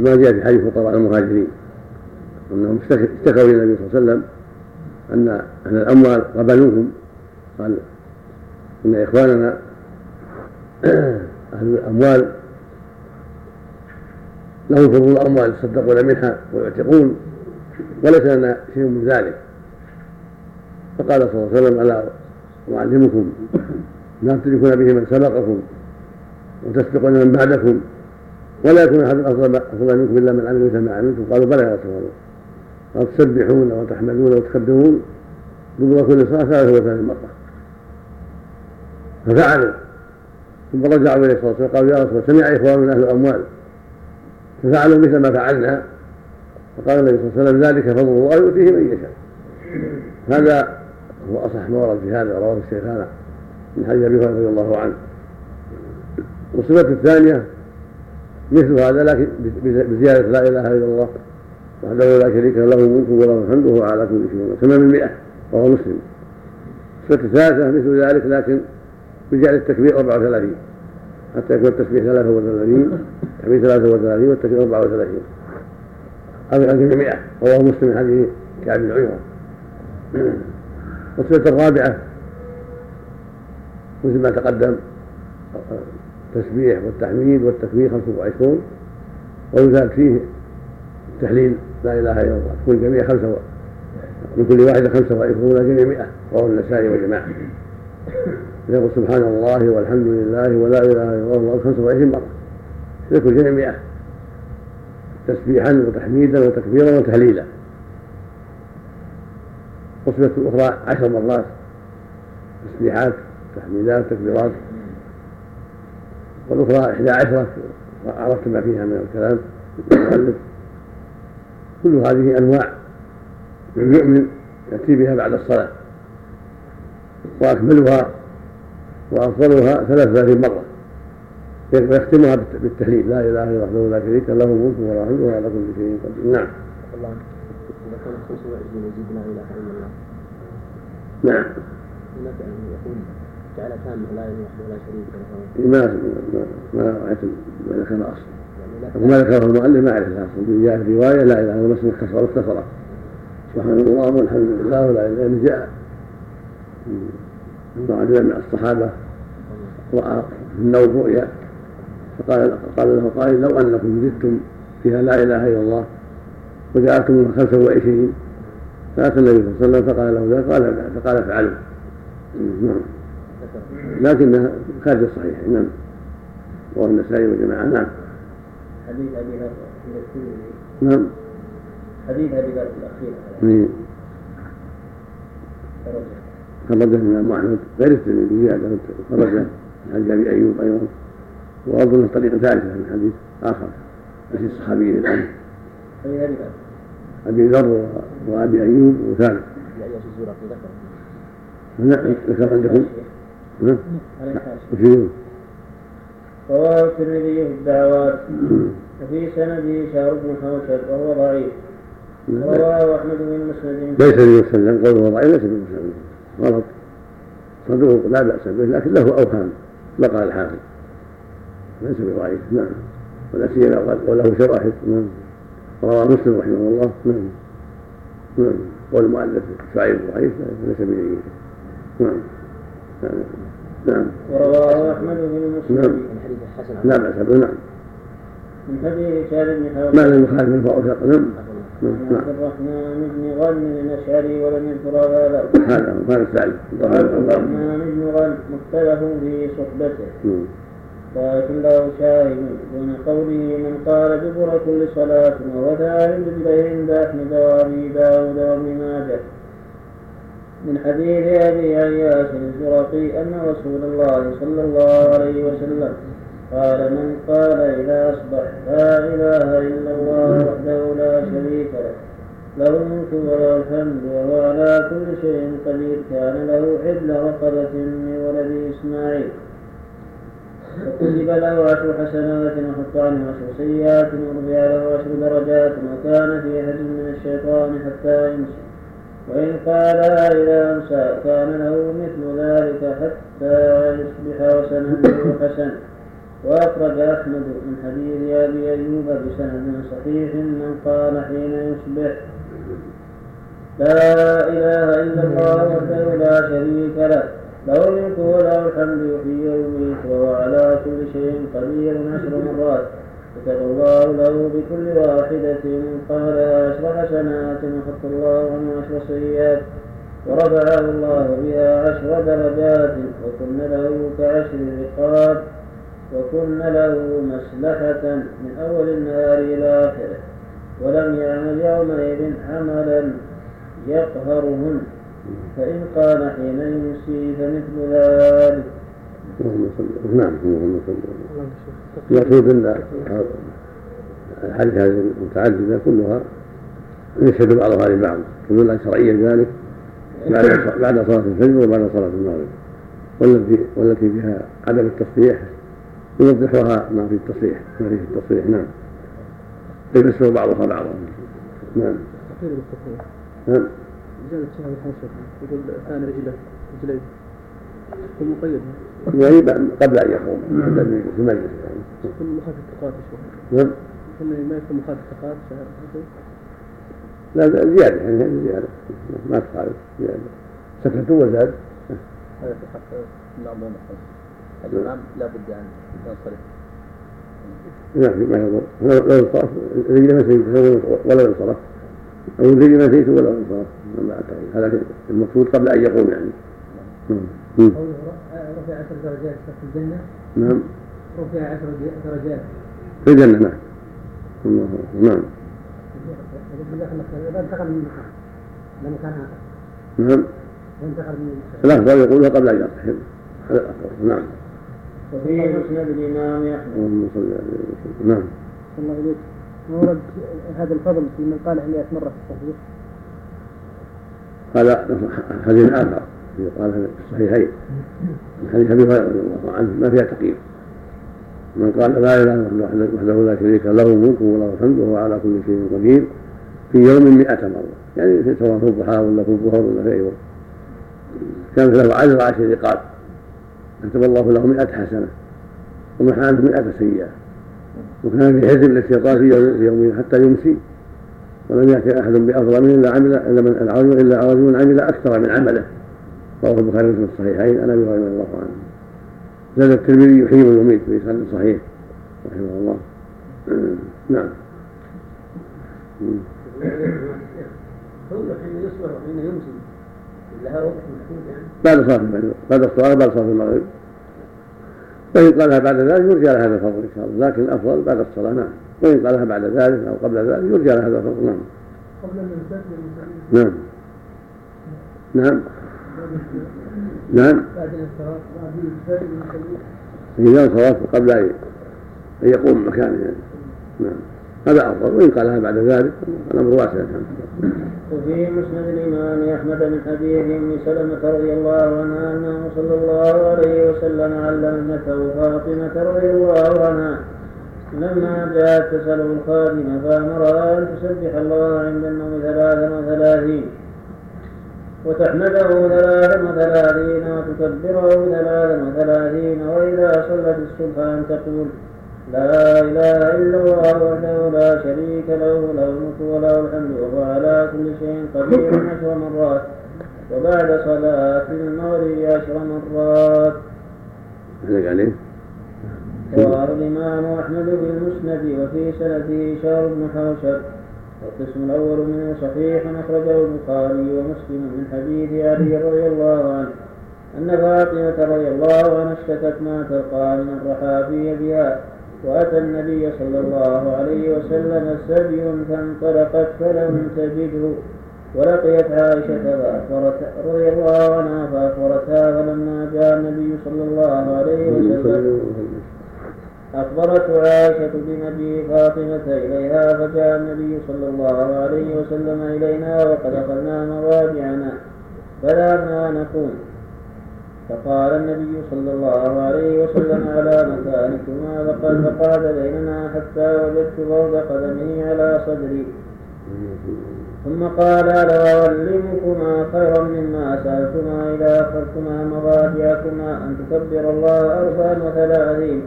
ما جاء في حديث فقراء المهاجرين. أنهم اشتكوا إلى النبي صلى الله عليه وسلم أن أهل الأموال غبنوهم قال إن إخواننا أهل الأموال لهم فضول الأموال يتصدقون منها ويعتقون وليس لنا شيء من ذلك. فقال صلى الله عليه وسلم ألا أعلمكم ما تدركون به من سبقكم وتسبقون من بعدكم ولا يكون أحد أفضل منكم إلا من عمل مثل ما عملتم. قالوا بلى يا رسول الله قال تسبحون وتحمدون وتكبرون دبر كل صلاه ثلاث وثلاثين مرة. ففعلوا. ثم رجعوا اليه الصلاة والسلام قالوا يا رسول الله سمع إخواننا أهل الأموال ففعلوا مثل ما فعلنا. فقال النبي صلى الله عليه وسلم ذلك فضل الله يؤتيه من يشاء. هذا هو أصح ما ورد في هذا رواه الشيخان من حديث أبي هريرة رضي الله عنه. والصفة الثانية مثل هذا لكن بزيادة لا إله إلا الله وحده لا شريك له الملك وله الحمد وهو على كل شيء كما من مئة وهو مسلم. الصفة الثالثة مثل ذلك لكن بجعل التكبير 34 حتى يكون التسبيح 33 التكبير 33 والتكبير 34 أو عن 100 وهو مسلم من حديث كعب بن عجرة والصفة الرابعة مثل ما تقدم التسبيح والتحميد والتكبير 25 ويزاد فيه التحليل لا إله إلا الله تكون الجميع خمسه من كل واحدة خمسه وعشرون جميع 100 رواه النسائي وجماعه يقول سبحان الله والحمد لله ولا إله إلا الله 25 مرة. يكون جميع 100 تسبيحا وتحميدا وتكبيرا وتهليلا. والصفة الأخرى عشر مرات. تسبيحات تحميدات تكبيرات. والأخرى إحدى عشرة. عرفت ما فيها من الكلام. المؤلف كل هذه أنواع. من يؤمن يأتي بها بعد الصلاة. وأكملها وأفضلها ثلاث ثلاثين مرة ويختمها بالتهليل. لا إله إلا الله لا شريك له ملك ولا حمد ولا على كل شيء قدير. نعم. الله. إذا كان 25 يزيد لا إله إلا الله. نعم. هناك يقول جعل كامل لا اله ولا شريك له. ما ما رأيت ما ذكر أصلا. وما ذكره المؤلف ما اعرف الاصل جاء في رواية لا إله إلا الله اختصر اختصر سبحان الله والحمد لله ولا إله إلا جاء. رجلا من الصحابة رأى في النوم رؤيا فقال قال له قائل لو أنكم زدتم فيها لا إله إلا الله وجعلتم خمسة وعشرين فأتى النبي صلى الله عليه وسلم فقال له ذلك قال فقال افعلوا نعم. لكنها خارج الصحيح نعم. رواه النسائي وجماعة نعم. حديث أبي نعم. حديث أبي ذر الأخير. نعم. خرجه الإمام أحمد غير الترمذي زيادة خرجه من حديث أبي أيوب أيضا. وأظن طريقة ثالثة من حديث آخر حديث الصحابي الآن. أبي ذر. وأبي أيوب وثالث. ذكر. عندكم. نعم. رواه الترمذي في الدعوات. وفي سنده شهر بن حوشب وهو ضعيف. رواه أحمد بن مسند ليس بمسلم قوله ضعيف ليس بمسلم غلط. صدوق لا بأس به لكن له أوهام بقى الحافظ ليس بضعيف نعم. ولا سيما وله شواهد نعم. رواه مسلم رحمه الله نعم. نعم. قول المؤلف شعيب ضعيف ليس بجيد. نعم. نعم. ورواه أحمد بن مسلم. نعم. من حديث الحسن لا بأس به نعم. من حديث هشام بن ما لم يخالف الفاء نعم. نعم عبد الرحمن بن غنم الأشعري ولم يذكر هذا. هذا هذا الثالث وعبد الرحمن بن غنم مختلف في صحبته. نعم. لكن له شاهد دون قوله من قال دبر كل صلاة وهو ثالث به عند أحمد وأبي داود وابن ماجه. من حديث أبي عياش الزرقي أن رسول الله صلى الله عليه وسلم قال من قال إذا أصبح لا إله إلا الله وحده لا شريك له. له الملك وله الحمد وهو على كل شيء قدير. كان له حبل رقبة من ولد إسماعيل. وكتب له عشر حسنات وحط عنه عشر سيئات ورفع له عشر درجات وكان في حجم من الشيطان حتى يمسي وإن قال إذا أمسى كان له مثل ذلك حتى يصبح وسنده حسن وأخرج أحمد من حديث أبي أيوب بسند صحيح من قال حين يصبح لا إله إلا الله وحده لا شريك له له الملك وله الحمد يحيي ويميت وهو على كل شيء قدير عشر مرات. كتب الله له بكل واحدة قالها عشر حسنات وحط الله عنه عشر سيئات. ورفعه الله بها عشر درجات وكن له كعشر رقاب. وكن له مسلحة من أول النهار إلى آخره ولم يعمل يومئذ عملا يقهرهن. فإن قال حين يمسي فمثل ذلك. نعم اللهم صل ان الحديث هذه المتعددة كلها يشهد بعضها لبعض تدل شرعية ذلك بعد بعد صلاة الفجر وبعد صلاة المغرب. والتي والتي فيها عدم التصريح يوضحها ما في التصريح ما فيه التصريح نعم. يفسر بعضها بعضا. نعم. نعم. زيادة شهر الحاشر يقول ثاني رجله رجلين يكون مقيد. يعني قبل أن يقوم. في المجلس يعني. يكون مخالف شوي نعم. ما يكون مخالف الثقات شهر لا لا، زيادة يعني هذه زيادة. ما تخالف زيادة. سكتوا وزاد. هذا في حق الإمام الإمام لابد أن ينصرف. ما في ما يضر لو لو انصرف رجله مسيت ولا انصرف أو رجله مسيت ولا انصرف ما اعتقد هذا المقصود قبل أن يقوم يعني. نعم. رفع عشر درجات في الجنة. نعم. رفع عشر درجات. في الجنة نعم. الله أكبر. نعم. إذا انتقل من مكان لمكان آخر. نعم. الأفضل يقولها قبل أن يرتحل هذا الأفضل نعم. وفي مسند الإمام أحمد اللهم صل على وسلم نعم. الله إليك ورد هذا الفضل في من قال 100 مرة في الصحيح. هذا حديث آخر. قال في الصحيحين. من حديث أبي هريرة رضي الله عنه. ما فيها تقييم. من قال لا إله إلا الله وحده لا شريك له الملك وله الحمد وهو على كل شيء قدير في يوم مئة مرة. يعني سواء في الضحى ولا في الظهر ولا في أي وقت. كانت له عشر عشر رقاب. كتب الله له مئة حسنة ومحى عنه مئة سيئة وكان في حزب للشيطان في يوم, في يوم حتى يمسي. ولم يأتي أحد بأفضل منه إلا عمل إلا من الرجل إلا رجل عمل أكثر من عمله. رواه البخاري في الصحيحين عن أبي هريرة رضي الله عنه. زاد الترمذي يحيي ويميت بإسناد صحيح رحمه الله. نعم. قوله حين يصبح وحين يمسي. بعد صلاة المغرب بعد الصلاة بعد صلاة المغرب. وإن قالها بعد ذلك يرجى لها هذا الفضل إن شاء الله لكن الأفضل بعد الصلاة نعم. وإن قالها بعد ذلك أو قبل ذلك يرجى لها هذا الفضل نعم. نعم. نعم. نعم. بعد الانصراف بعد انصرف قبل أن يقوم مكانه يعني نعم. هذا أفضل وإن قالها بعد ذلك الأمر واسع. الحمد لله وفي مسند الإمام أحمد من حديث أم سلمة رضي الله عنها أنه صلى الله عليه وسلم علم ابنته فاطمة رضي الله عنها لما جاءت تسأله الخادمة فأمرها أن تسبح الله عند النوم ثلاثا وثلاثين. وتحمده ثلاثا وثلاثين وتكبره ثلاثا وثلاثين وإذا صلت الصبح أن تقول لا إله إلا الله وحده لا شريك له له الملك وله الحمد وهو على كل شيء قدير عشر مرات وبعد صلاة المغرب عشر مرات. عليه؟ رواه الإمام أحمد في المسند وفي سنده شهر بن حوشب والقسم الأول منه صحيح أخرجه البخاري ومسلم من حديث علي رضي الله عنه أن فاطمة رضي الله عنها اشتكت ما تلقى من الرحى في يدها وأتى النبي صلى الله عليه وسلم سبي فانطلقت فلم تجده ولقيت عائشة فأخبرت رضي الله عنها فأخبرتها فلما جاء النبي صلى الله عليه وسلم أخبرت عائشة بنبي فاطمة إليها فجاء النبي صلى الله عليه وسلم إلينا وقد أخذنا مواجعنا فلا نقوم فقال النبي صلى الله عليه وسلم على مكانكما فقد فقعد بيننا حتى وجدت بعد قدمه على صدري. ثم قال ألا أعلمكما خيرا مما سألتما إذا أخذتما مضاجعكما أن تكبر الله أربعا وثلاثين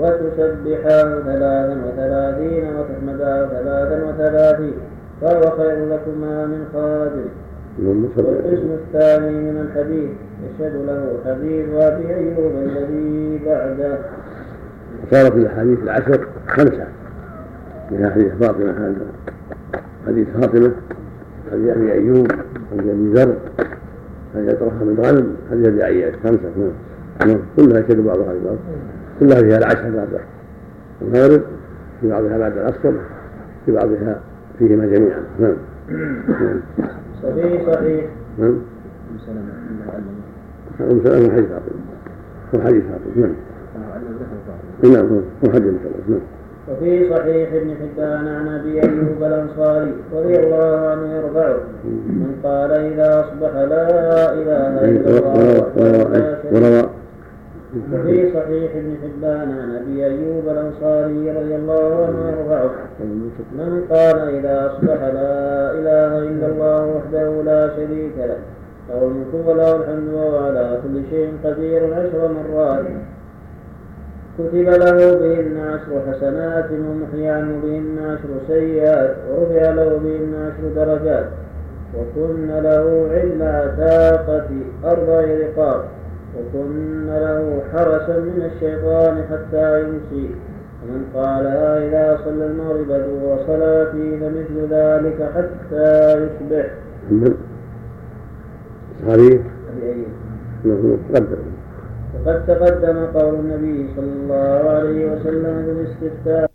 وتسبحاه ثلاثا وثلاثين وتحمداه ثلاثا وثلاثين فهو خير لكما من خادم والقسم الثاني من الحديث يشهد له حديث أبي أيوب الذي بعده. صارت الأحاديث العشر خمسة. من حديث فاطمة هذا. حديث فاطمة حديث أبي أيوب حديث أبي ذر حديث أطرح من غنم حديث أبي عياش خمسة نعم, نعم. كلها يشهد بعضها لبعض كلها فيها العشر بعد المغرب في بعضها بعد العصر في بعضها فيهما جميعا. نعم. وفي صحيح نعم. سلمة حديث فاطمة هو حديث فاطمة نعم. نعم هو حديث نعم. وفي صحيح ابن حبان عن أبي أيوب الأنصاري رضي الله عنه يرفعه من قال إذا أصبح لا إله إلا الله وروى. وفي صحيح ابن حبان عن أبي أيوب الأنصاري رضي الله عنه يرفعه من قال إذا أصبح لا إله إلا الله وحده لا شريك له. له الملك وله الحمد وهو على كل شيء قدير عشر مرات. كتب له بهن عشر حسنات ومحي عنه بهن عشر سيئات ورفع له بهن عشر درجات. وكن له علم عتاقة أربع رقاب. وكن له حرسا من الشيطان حتى يمسي. ومن قالها إذا صلى المغرب دور صلاته فمثل ذلك حتى يصبح. تقدم. وقد تقدم قول النبي صلى الله عليه وسلم في الاستفتاء